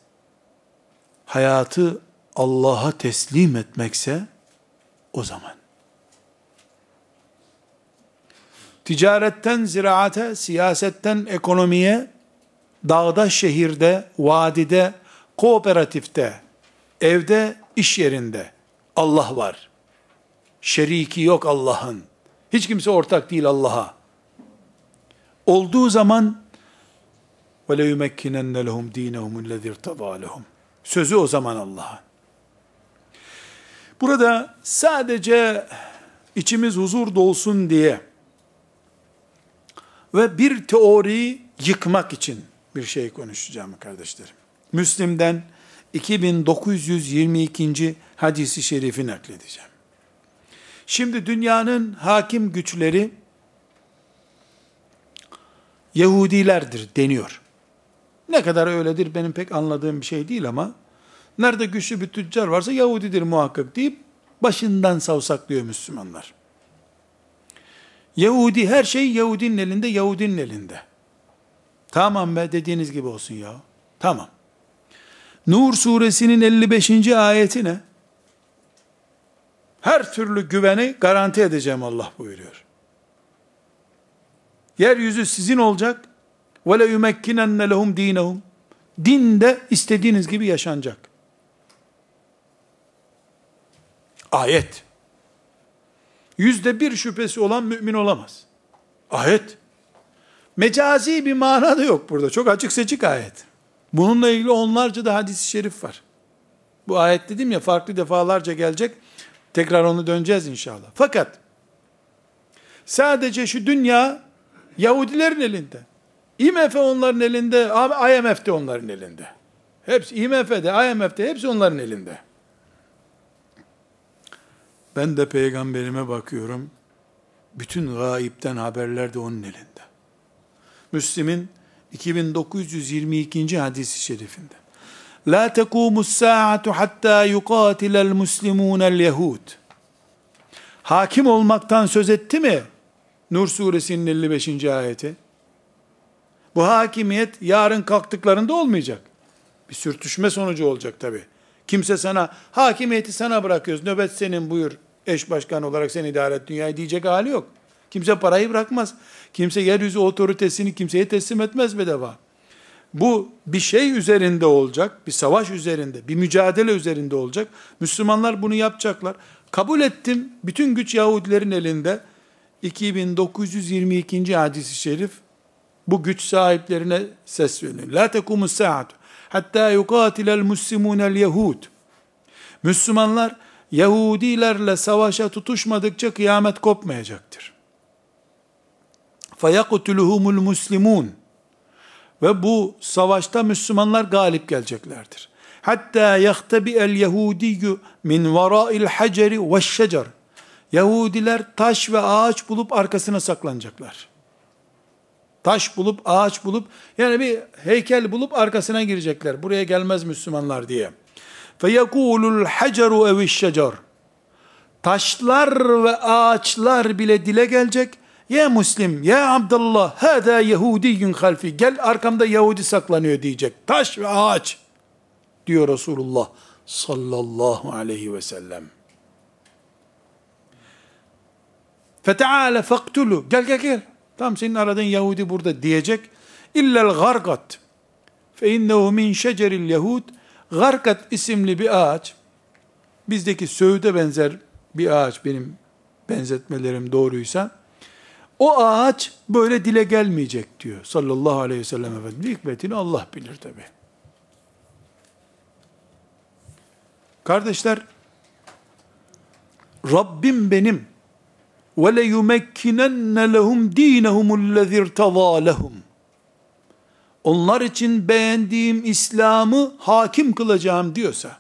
hayatı Allah'a teslim etmekse o zaman. Ticaretten ziraate, siyasetten ekonomiye, dağda, şehirde, vadide, kooperatifte, evde, iş yerinde Allah var. Şeriki yok Allah'ın. Hiç kimse ortak değil Allah'a. Olduğu zaman وَلَيُمَكِّنَنَّ لَهُمْ د۪ينَهُمُ الَّذِي ارْتَضَى لَهُمْ Sözü o zaman Allah'a. Burada sadece içimiz huzur dolsun diye ve bir teoriyi yıkmak için bir şey konuşacağım kardeşlerim. Müslim'den 2922. hadisi şerifi nakledeceğim. Şimdi dünyanın hakim güçleri Yahudilerdir deniyor. Ne kadar öyledir benim pek anladığım bir şey değil ama nerede güçlü bir tüccar varsa Yahudidir muhakkak deyip başından savsaklıyor Müslümanlar. Yahudi her şey Yahudinin elinde, Yahudinin elinde. Tamam be dediğiniz gibi olsun ya. Tamam. Nur suresinin 55. ayeti ne? Her türlü güveni garanti edeceğim Allah buyuruyor. Yeryüzü sizin olacak. Le yumekkinenne lehum dinehum. Din de istediğiniz gibi yaşanacak. Ayet. Yüzde bir şüphesi olan mümin olamaz. Ayet. Mecazi bir mana da yok burada. Çok açık seçik ayet. Bununla ilgili onlarca da hadis-i şerif var. Bu ayet dedim ya farklı defalarca gelecek. Tekrar onu döneceğiz inşallah. Fakat sadece şu dünya Yahudilerin elinde. IMF onların elinde, IMF de onların elinde. Hepsi IMF'de, IMF'de hepsi onların elinde. Ben de peygamberime bakıyorum. Bütün gaipten haberler de onun elinde. Müslim'in 2922. hadisi şerifinde. La tekumus saatu hatta yuqatilel muslimunel yehud. Hakim olmaktan söz etti mi? Nur suresinin 55. ayeti. Bu hakimiyet yarın kalktıklarında olmayacak. Bir sürtüşme sonucu olacak tabi. Kimse sana, hakimiyeti sana bırakıyoruz, nöbet senin buyur, eş başkan olarak sen idare et dünyayı diyecek hali yok. Kimse parayı bırakmaz. Kimse yeryüzü otoritesini kimseye teslim etmez bedava. Bu bir şey üzerinde olacak, bir savaş üzerinde, bir mücadele üzerinde olacak. Müslümanlar bunu yapacaklar. Kabul ettim, bütün güç Yahudilerin elinde. 2922. hadisi şerif bu güç sahiplerine ses veriyor. La tekumus saatu hatta yukatilel muslimunel yehud. Müslümanlar Yahudilerle savaşa tutuşmadıkça kıyamet kopmayacaktır. فَيَقْتُلُهُمُ الْمُسْلِمُونَ Ve bu savaşta Müslümanlar galip geleceklerdir. Hatta yahtabi el Yahudiyyu min vara'il haceri ve şecer. Yahudiler taş ve ağaç bulup arkasına saklanacaklar. Taş bulup, ağaç bulup, yani bir heykel bulup arkasına girecekler. Buraya gelmez Müslümanlar diye. فَيَقُولُ الْحَجَرُ اَوِ الشَّجَرُ Taşlar ve ağaçlar bile dile gelecek. Ya Müslim, ya Abdullah, hada Yahudiyyun halfi. Gel arkamda Yahudi saklanıyor diyecek. Taş ve ağaç diyor Resulullah sallallahu aleyhi ve sellem. Feteale faktulu. Gel gel gel. Tam senin aradığın Yahudi burada diyecek. İllel gargat. Fe innehu min şeceril yahud. Garkat isimli bir ağaç. Bizdeki söğüde benzer bir ağaç benim benzetmelerim doğruysa. O ağaç böyle dile gelmeyecek diyor sallallahu aleyhi ve sellem Efendimiz. Hikmetini Allah bilir tabi. Kardeşler, Rabbim benim ve le yumekkinenne lehum dinehumul lezî lehum. Onlar için beğendiğim İslam'ı hakim kılacağım diyorsa,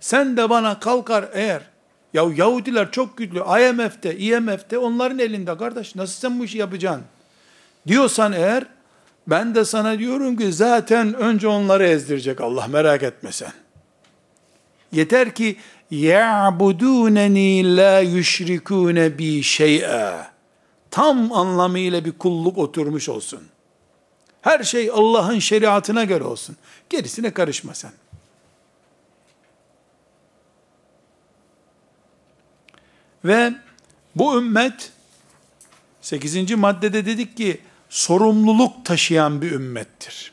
sen de bana kalkar eğer, ya Yahudiler çok güçlü. IMF'de, IMF'de onların elinde kardeş. Nasıl sen bu işi yapacaksın? Diyorsan eğer ben de sana diyorum ki zaten önce onları ezdirecek Allah merak etme sen. Yeter ki ya'buduneni la yüşrikune bi şey'a. Tam anlamıyla bir kulluk oturmuş olsun. Her şey Allah'ın şeriatına göre olsun. Gerisine karışma sen. Ve bu ümmet 8. maddede dedik ki sorumluluk taşıyan bir ümmettir.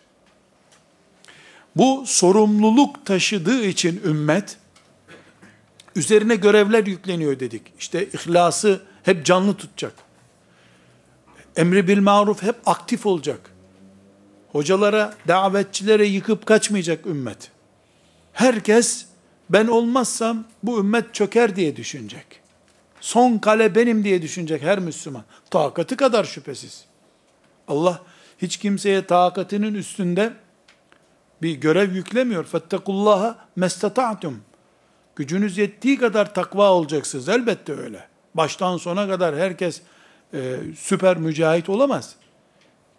Bu sorumluluk taşıdığı için ümmet üzerine görevler yükleniyor dedik. İşte ihlası hep canlı tutacak. Emri bil maruf hep aktif olacak. Hocalara, davetçilere yıkıp kaçmayacak ümmet. Herkes ben olmazsam bu ümmet çöker diye düşünecek. Son kale benim diye düşünecek her Müslüman. Takatı kadar şüphesiz. Allah hiç kimseye takatinin üstünde bir görev yüklemiyor. Fettekullaha mestata'tum. Gücünüz yettiği kadar takva olacaksınız. Elbette öyle. Baştan sona kadar herkes e, süper mücahit olamaz.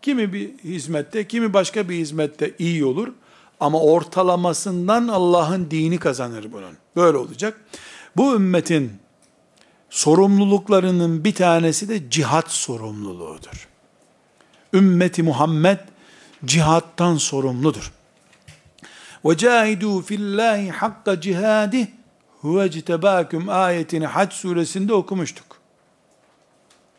Kimi bir hizmette, kimi başka bir hizmette iyi olur. Ama ortalamasından Allah'ın dini kazanır bunun. Böyle olacak. Bu ümmetin sorumluluklarının bir tanesi de cihat sorumluluğudur. Ümmeti Muhammed cihattan sorumludur. وَجَاهِدُوا فِي اللّٰهِ حَقَّ cihadih huvectebâküm ayetini Hac suresinde okumuştuk.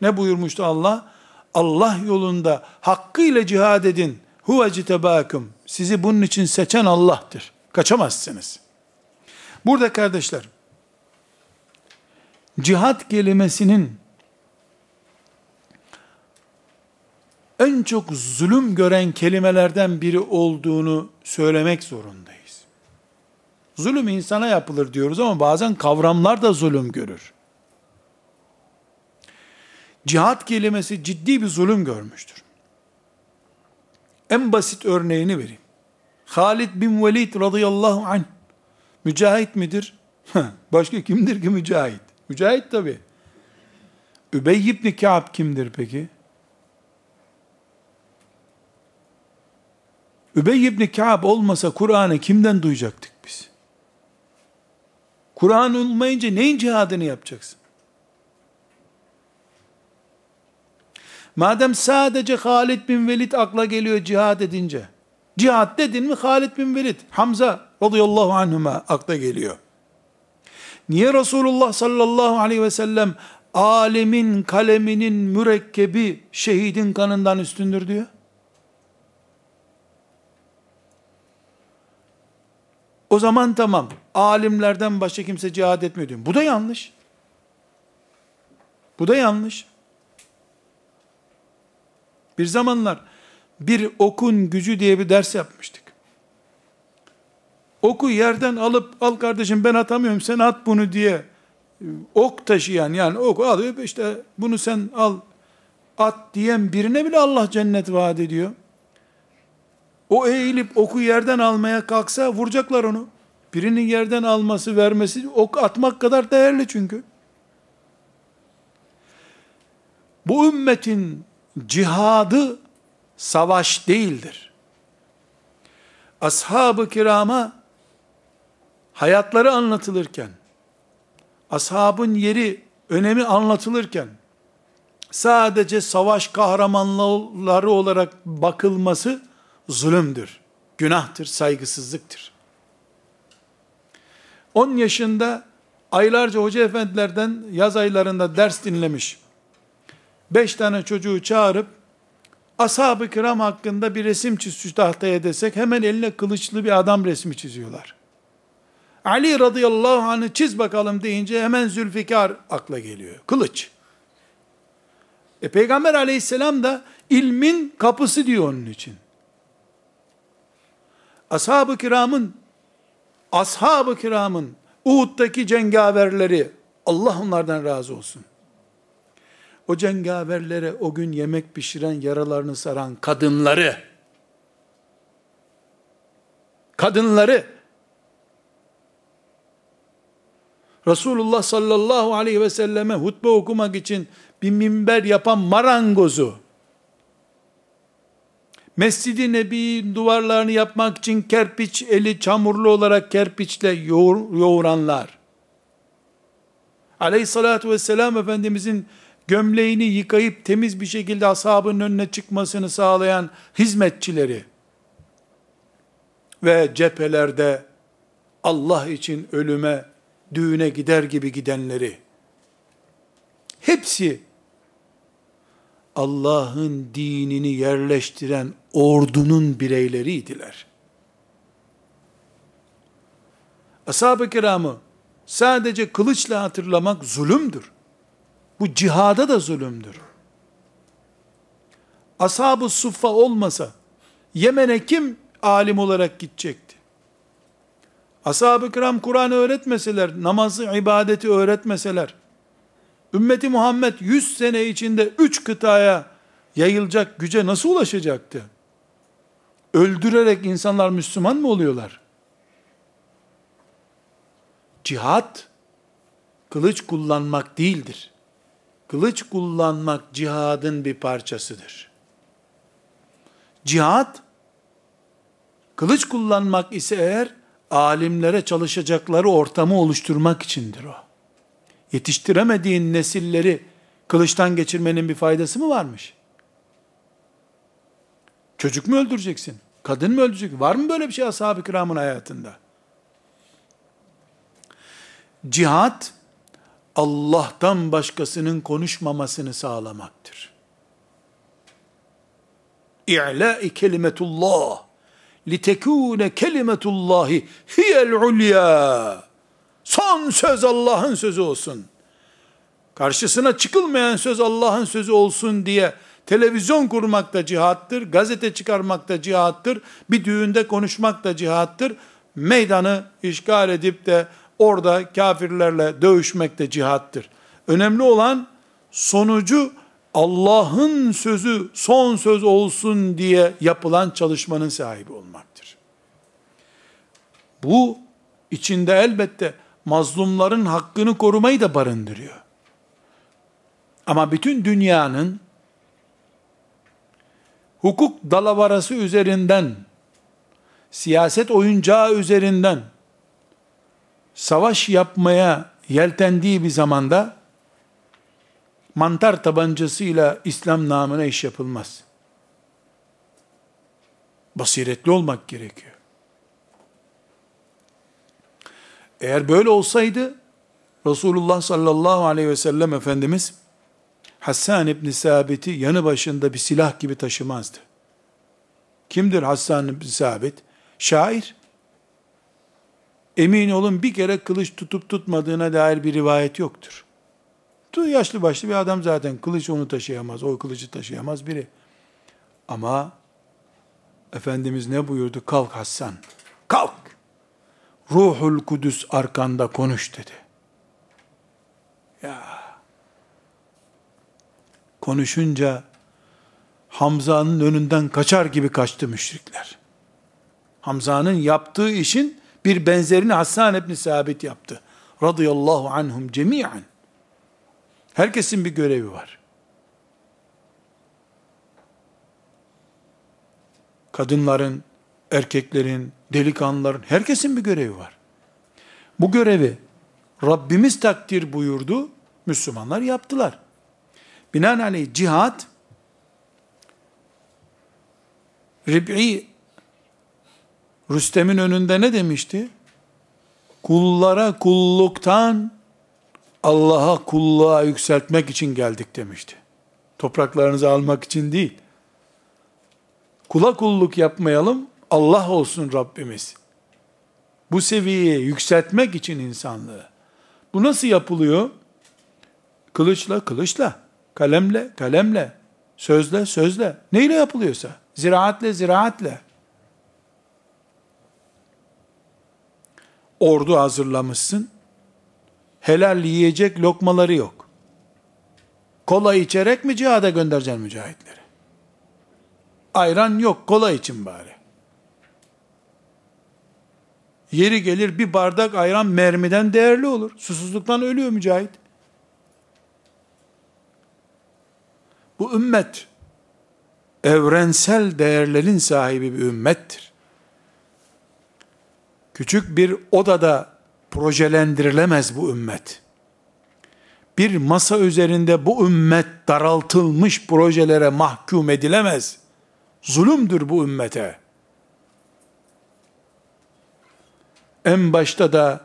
Ne buyurmuştu Allah? Allah yolunda hakkıyla cihad edin. Huvectebâküm. Sizi bunun için seçen Allah'tır. Kaçamazsınız. Burada kardeşler, cihat kelimesinin en çok zulüm gören kelimelerden biri olduğunu söylemek zorundayız. Zulüm insana yapılır diyoruz ama bazen kavramlar da zulüm görür. Cihat kelimesi ciddi bir zulüm görmüştür. En basit örneğini vereyim. Halid bin Velid radıyallahu anh mücahit midir? Başka kimdir ki mücahit? Mücahit tabi. Übey ibn Ka'b kimdir peki? Übey ibn Ka'b olmasa Kur'an'ı kimden duyacaktık biz? Kur'an olmayınca neyin cihadını yapacaksın? Madem sadece Halid bin Velid akla geliyor cihad edince, cihad dedin mi Halid bin Velid, Hamza radıyallahu anhuma akla geliyor. Niye Resulullah sallallahu aleyhi ve sellem alemin kaleminin mürekkebi şehidin kanından üstündür diyor? O zaman tamam. Alimlerden başka kimse cihad etmiyor diyor. Bu da yanlış. Bu da yanlış. Bir zamanlar bir okun gücü diye bir ders yapmıştık. Oku yerden alıp al kardeşim ben atamıyorum sen at bunu diye ok taşıyan yani oku alıyor işte bunu sen al at diyen birine bile Allah cennet vaat ediyor. O eğilip oku yerden almaya kalksa vuracaklar onu. Birinin yerden alması, vermesi ok atmak kadar değerli çünkü. Bu ümmetin cihadı savaş değildir. Ashab-ı kirama hayatları anlatılırken, ashabın yeri, önemi anlatılırken, sadece savaş kahramanları olarak bakılması zulümdür, günahtır, saygısızlıktır. 10 yaşında aylarca hoca efendilerden yaz aylarında ders dinlemiş. 5 tane çocuğu çağırıp ashab-ı kiram hakkında bir resim çiz şu tahtaya desek hemen eline kılıçlı bir adam resmi çiziyorlar. Ali radıyallahu anh'ı çiz bakalım deyince hemen Zülfikar akla geliyor. Kılıç. E Peygamber aleyhisselam da ilmin kapısı diyor onun için. Ashab-ı kiramın ashab-ı kiramın Uhud'daki cengaverleri Allah onlardan razı olsun. O cengaverlere o gün yemek pişiren, yaralarını saran kadınları kadınları Resulullah sallallahu aleyhi ve selleme hutbe okumak için bir minber yapan marangozu Mescid-i Nebi duvarlarını yapmak için kerpiç eli çamurlu olarak kerpiçle yoğur, yoğuranlar. Aleyhissalatü vesselam Efendimizin gömleğini yıkayıp temiz bir şekilde ashabın önüne çıkmasını sağlayan hizmetçileri ve cephelerde Allah için ölüme, düğüne gider gibi gidenleri hepsi Allah'ın dinini yerleştiren ordunun bireyleriydiler. Ashab-ı kiramı sadece kılıçla hatırlamak zulümdür. Bu cihada da zulümdür. Ashab-ı suffa olmasa Yemen'e kim alim olarak gidecekti? Ashab-ı kiram Kur'an'ı öğretmeseler, namazı, ibadeti öğretmeseler, ümmeti Muhammed 100 sene içinde 3 kıtaya yayılacak güce nasıl ulaşacaktı? Öldürerek insanlar Müslüman mı oluyorlar? Cihat, kılıç kullanmak değildir. Kılıç kullanmak cihadın bir parçasıdır. Cihat, kılıç kullanmak ise eğer, alimlere çalışacakları ortamı oluşturmak içindir o. yetiştiremediğin nesilleri kılıçtan geçirmenin bir faydası mı varmış? Çocuk mu öldüreceksin? Kadın mı öldüreceksin? Var mı böyle bir şey ashab-ı kiramın hayatında? Cihat, Allah'tan başkasının konuşmamasını sağlamaktır. İ'la'i kelimetullah litekûne kelimetullahi hiyel ulya son söz Allah'ın sözü olsun. Karşısına çıkılmayan söz Allah'ın sözü olsun diye televizyon kurmak da cihattır, gazete çıkarmak da cihattır, bir düğünde konuşmak da cihattır, meydanı işgal edip de orada kafirlerle dövüşmek de cihattır. Önemli olan sonucu Allah'ın sözü son söz olsun diye yapılan çalışmanın sahibi olmaktır. Bu içinde elbette mazlumların hakkını korumayı da barındırıyor. Ama bütün dünyanın hukuk dalavarası üzerinden, siyaset oyuncağı üzerinden savaş yapmaya yeltendiği bir zamanda mantar tabancasıyla İslam namına iş yapılmaz. Basiretli olmak gerekiyor. Eğer böyle olsaydı Resulullah sallallahu aleyhi ve sellem Efendimiz Hassan İbni Sabit'i yanı başında bir silah gibi taşımazdı. Kimdir Hassan İbni Sabit? Şair. Emin olun bir kere kılıç tutup tutmadığına dair bir rivayet yoktur. Tu yaşlı başlı bir adam zaten kılıç onu taşıyamaz, o kılıcı taşıyamaz biri. Ama Efendimiz ne buyurdu? Kalk Hassan, kalk. Ruhul Kudüs arkanda konuş dedi. Ya konuşunca Hamza'nın önünden kaçar gibi kaçtı müşrikler. Hamza'nın yaptığı işin bir benzerini Hassan ibn Sabit yaptı. Radıyallahu anhum cemiyen. Herkesin bir görevi var. Kadınların, erkeklerin, delikanlıların, herkesin bir görevi var. Bu görevi Rabbimiz takdir buyurdu, Müslümanlar yaptılar. Binaenaleyh cihat, Rib'i Rüstem'in önünde ne demişti? Kullara kulluktan Allah'a kulluğa yükseltmek için geldik demişti. Topraklarınızı almak için değil. Kula kulluk yapmayalım, Allah olsun Rabbimiz. Bu seviyeye yükseltmek için insanlığı. Bu nasıl yapılıyor? Kılıçla, kılıçla, kalemle, kalemle, sözle, sözle. Neyle yapılıyorsa? Ziraatle, ziraatle. Ordu hazırlamışsın. Helal yiyecek lokmaları yok. Kola içerek mi cihada göndereceksin mücahitleri? Ayran yok, kola için bari. Yeri gelir bir bardak ayran mermiden değerli olur. Susuzluktan ölüyor mücahit. Bu ümmet evrensel değerlerin sahibi bir ümmettir. Küçük bir odada projelendirilemez bu ümmet. Bir masa üzerinde bu ümmet daraltılmış projelere mahkum edilemez. Zulümdür bu ümmete. En başta da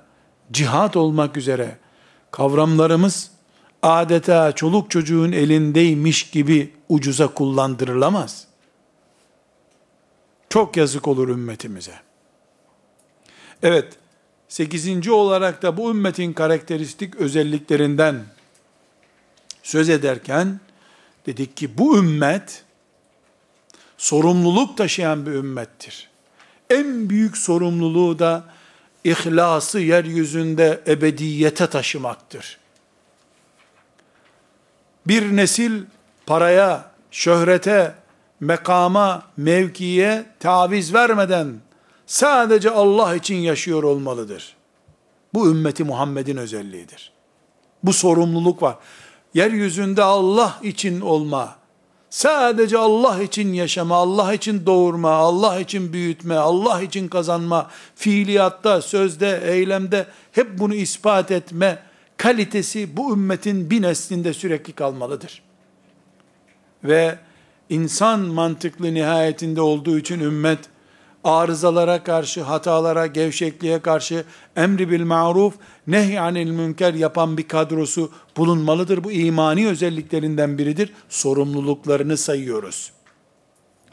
cihat olmak üzere kavramlarımız adeta çoluk çocuğun elindeymiş gibi ucuza kullandırılamaz. Çok yazık olur ümmetimize. Evet, sekizinci olarak da bu ümmetin karakteristik özelliklerinden söz ederken, dedik ki bu ümmet, sorumluluk taşıyan bir ümmettir. En büyük sorumluluğu da, ihlası yeryüzünde ebediyete taşımaktır. Bir nesil paraya, şöhrete, mekama, mevkiye taviz vermeden sadece Allah için yaşıyor olmalıdır. Bu ümmeti Muhammed'in özelliğidir. Bu sorumluluk var. Yeryüzünde Allah için olma, sadece Allah için yaşama, Allah için doğurma, Allah için büyütme, Allah için kazanma, fiiliyatta, sözde, eylemde hep bunu ispat etme kalitesi bu ümmetin bir neslinde sürekli kalmalıdır. Ve insan mantıklı nihayetinde olduğu için ümmet, arızalara karşı, hatalara, gevşekliğe karşı emri bil maruf, nehy anil münker yapan bir kadrosu bulunmalıdır. Bu imani özelliklerinden biridir. Sorumluluklarını sayıyoruz.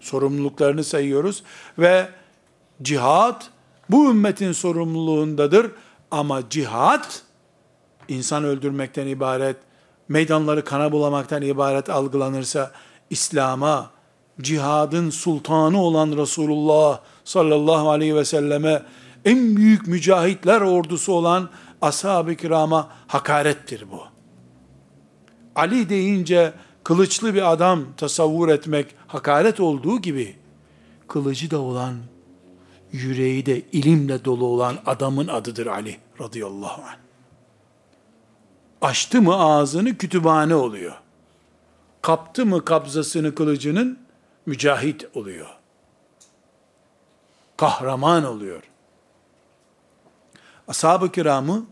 Sorumluluklarını sayıyoruz ve cihat bu ümmetin sorumluluğundadır. Ama cihat insan öldürmekten ibaret, meydanları kana bulamaktan ibaret algılanırsa İslam'a, cihadın sultanı olan Resulullah sallallahu aleyhi ve selleme, en büyük mücahitler ordusu olan ashab-ı kirama hakarettir bu. Ali deyince kılıçlı bir adam tasavvur etmek hakaret olduğu gibi, kılıcı da olan, yüreği de ilimle dolu olan adamın adıdır Ali radıyallahu anh. Açtı mı ağzını kütüphane oluyor. Kaptı mı kabzasını kılıcının mücahit oluyor. Kahraman oluyor. Ashab-ı kiramı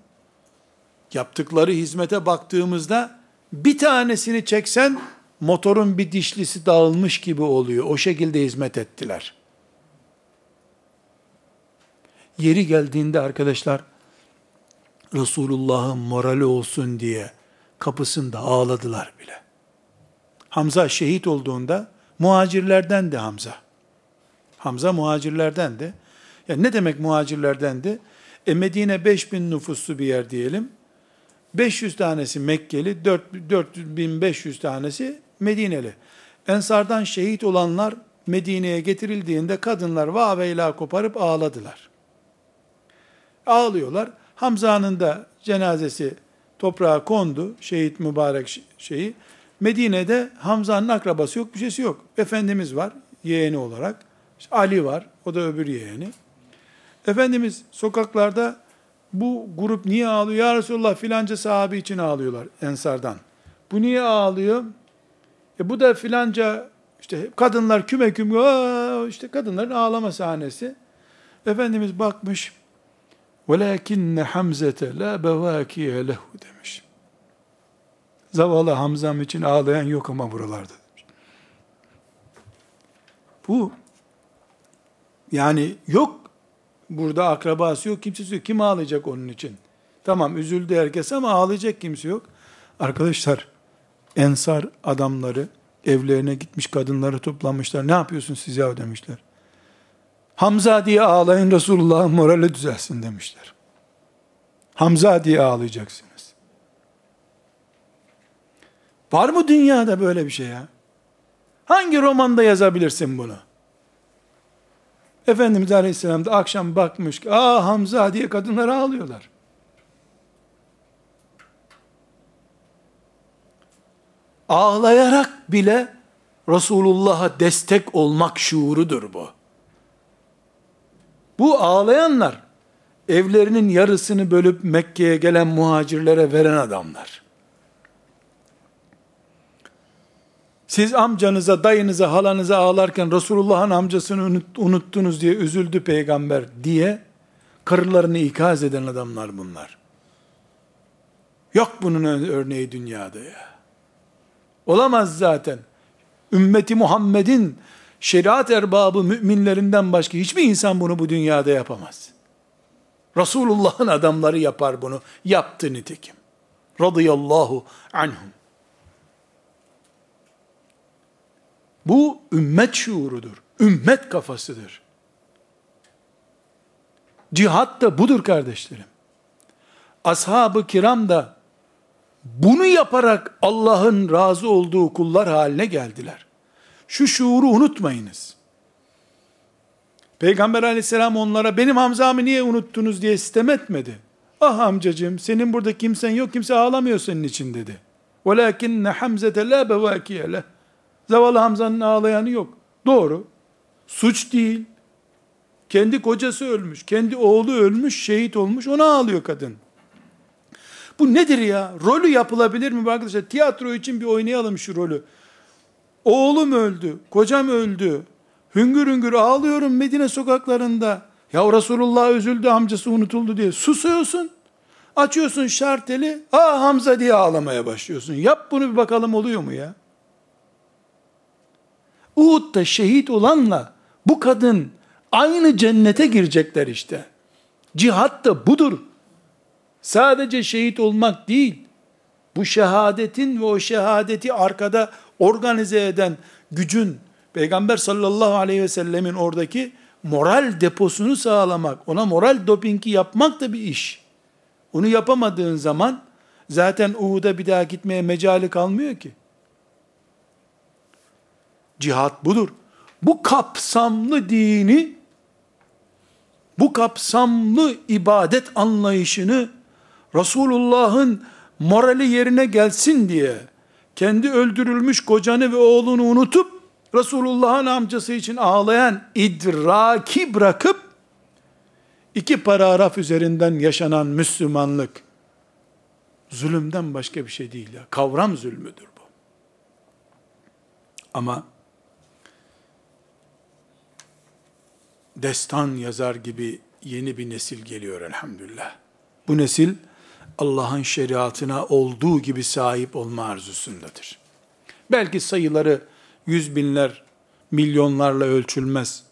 yaptıkları hizmete baktığımızda bir tanesini çeksen motorun bir dişlisi dağılmış gibi oluyor. O şekilde hizmet ettiler. Yeri geldiğinde arkadaşlar Resulullah'ın morali olsun diye kapısında ağladılar bile. Hamza şehit olduğunda muhacirlerden de Hamza. Hamza muhacirlerden de. Ya ne demek muhacirlerdendi? E Medine 5000 nüfuslu bir yer diyelim. 500 tanesi Mekkeli, 4, 4500 tanesi Medineli. Ensardan şehit olanlar Medine'ye getirildiğinde kadınlar vaveyla koparıp ağladılar. Ağlıyorlar. Hamza'nın da cenazesi toprağa kondu, şehit mübarek şeyi. Medine'de Hamza'nın akrabası yok, bir şeysi yok. Efendimiz var, yeğeni olarak. Ali var, o da öbür yeğeni. Efendimiz sokaklarda bu grup niye ağlıyor? Ya Resulallah filanca sahabi için ağlıyorlar ensardan. Bu niye ağlıyor? E bu da filanca işte kadınlar küme küme işte kadınların ağlama sahnesi. Efendimiz bakmış. Velakinne Hamzete la bevakiye lehu demiş. Zavallı Hamzam için ağlayan yok ama buralarda. Demiş. Bu yani yok burada akrabası yok, kimsesi yok. Kim ağlayacak onun için? Tamam üzüldü herkes ama ağlayacak kimse yok. Arkadaşlar ensar adamları evlerine gitmiş kadınları toplamışlar. Ne yapıyorsun siz ya demişler. Hamza diye ağlayın Resulullah'ın morali düzelsin demişler. Hamza diye ağlayacaksınız. Var mı dünyada böyle bir şey ya? Hangi romanda yazabilirsin bunu? Efendimiz Aleyhisselam da akşam bakmış ki, aa Hamza diye kadınlar ağlıyorlar. Ağlayarak bile Resulullah'a destek olmak şuurudur bu. Bu ağlayanlar evlerinin yarısını bölüp Mekke'ye gelen muhacirlere veren adamlar. Siz amcanıza, dayınıza, halanıza ağlarken Resulullah'ın amcasını unuttunuz diye üzüldü peygamber diye karılarını ikaz eden adamlar bunlar. Yok bunun örneği dünyada ya. Olamaz zaten. Ümmeti Muhammed'in şeriat erbabı müminlerinden başka hiçbir insan bunu bu dünyada yapamaz. Resulullah'ın adamları yapar bunu. Yaptı nitekim. Radıyallahu anhum. Bu ümmet şuurudur. Ümmet kafasıdır. Cihat da budur kardeşlerim. Ashab-ı kiram da bunu yaparak Allah'ın razı olduğu kullar haline geldiler. Şu şuuru unutmayınız. Peygamber aleyhisselam onlara benim Hamza'mı niye unuttunuz diye sistem etmedi. Ah amcacığım senin burada kimsen yok kimse ağlamıyor senin için dedi. وَلَاكِنَّ حَمْزَةَ لَا بَوَاكِيَ لَهِ Zavallı Hamza'nın ağlayanı yok. Doğru. Suç değil. Kendi kocası ölmüş, kendi oğlu ölmüş, şehit olmuş, ona ağlıyor kadın. Bu nedir ya? Rolü yapılabilir mi arkadaşlar? Tiyatro için bir oynayalım şu rolü. Oğlum öldü, kocam öldü. Hüngür hüngür ağlıyorum Medine sokaklarında. Ya Resulullah üzüldü, amcası unutuldu diye. Susuyorsun. Açıyorsun şarteli, ha Hamza diye ağlamaya başlıyorsun. Yap bunu bir bakalım oluyor mu ya? Uhud'da şehit olanla bu kadın aynı cennete girecekler işte. Cihat da budur. Sadece şehit olmak değil. Bu şehadetin ve o şehadeti arkada organize eden gücün Peygamber sallallahu aleyhi ve sellemin oradaki moral deposunu sağlamak, ona moral dopingi yapmak da bir iş. Onu yapamadığın zaman zaten Uhud'a bir daha gitmeye mecali kalmıyor ki. Cihat budur. Bu kapsamlı dini, bu kapsamlı ibadet anlayışını Resulullah'ın morali yerine gelsin diye kendi öldürülmüş kocanı ve oğlunu unutup Resulullah'ın amcası için ağlayan idraki bırakıp iki paragraf üzerinden yaşanan Müslümanlık zulümden başka bir şey değil ya. Kavram zulmüdür bu. Ama destan yazar gibi yeni bir nesil geliyor elhamdülillah. Bu nesil Allah'ın şeriatına olduğu gibi sahip olma arzusundadır. Belki sayıları yüz binler, milyonlarla ölçülmez.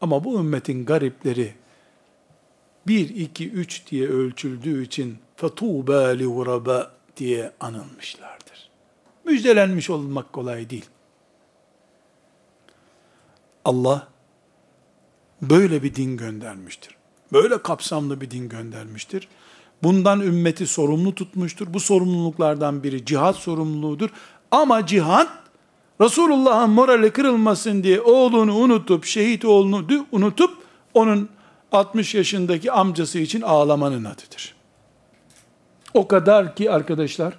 Ama bu ümmetin garipleri bir, iki, üç diye ölçüldüğü için فَتُوبَا لِغُرَبَا diye anılmışlardır. Müjdelenmiş olmak kolay değil. Allah böyle bir din göndermiştir. Böyle kapsamlı bir din göndermiştir. Bundan ümmeti sorumlu tutmuştur. Bu sorumluluklardan biri cihat sorumluluğudur. Ama cihat Resulullah'ın morali kırılmasın diye oğlunu unutup, şehit oğlunu unutup onun 60 yaşındaki amcası için ağlamanın adıdır. O kadar ki arkadaşlar,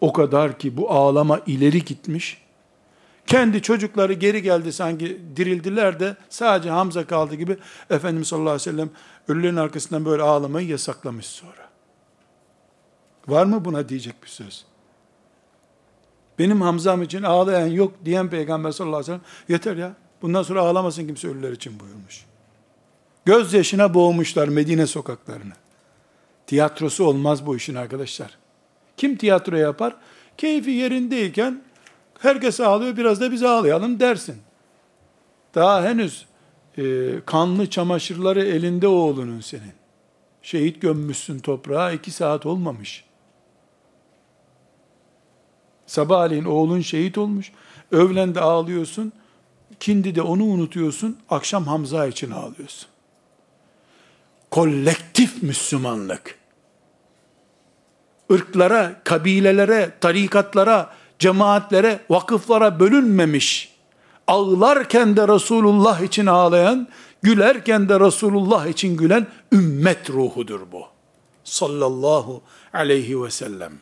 o kadar ki bu ağlama ileri gitmiş. Kendi çocukları geri geldi sanki dirildiler de sadece Hamza kaldı gibi Efendimiz sallallahu aleyhi ve sellem ölülerin arkasından böyle ağlamayı yasaklamış sonra. Var mı buna diyecek bir söz? Benim Hamzam için ağlayan yok diyen Peygamber sallallahu aleyhi ve sellem yeter ya. Bundan sonra ağlamasın kimse ölüler için buyurmuş. Gözyaşına boğmuşlar Medine sokaklarını. Tiyatrosu olmaz bu işin arkadaşlar. Kim tiyatro yapar? Keyfi yerindeyken herkes ağlıyor biraz da biz ağlayalım dersin. Daha henüz e, kanlı çamaşırları elinde oğlunun senin. Şehit gömmüşsün toprağa iki saat olmamış. Sabahleyin oğlun şehit olmuş. Öğlen de ağlıyorsun. Kindi de onu unutuyorsun. Akşam Hamza için ağlıyorsun. Kolektif Müslümanlık. Irklara, kabilelere, tarikatlara, cemaatlere, vakıflara bölünmemiş. Ağlarken de Resulullah için ağlayan, gülerken de Resulullah için gülen ümmet ruhudur bu. Sallallahu aleyhi ve sellem.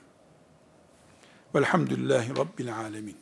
Velhamdülillahi Rabbil alemin.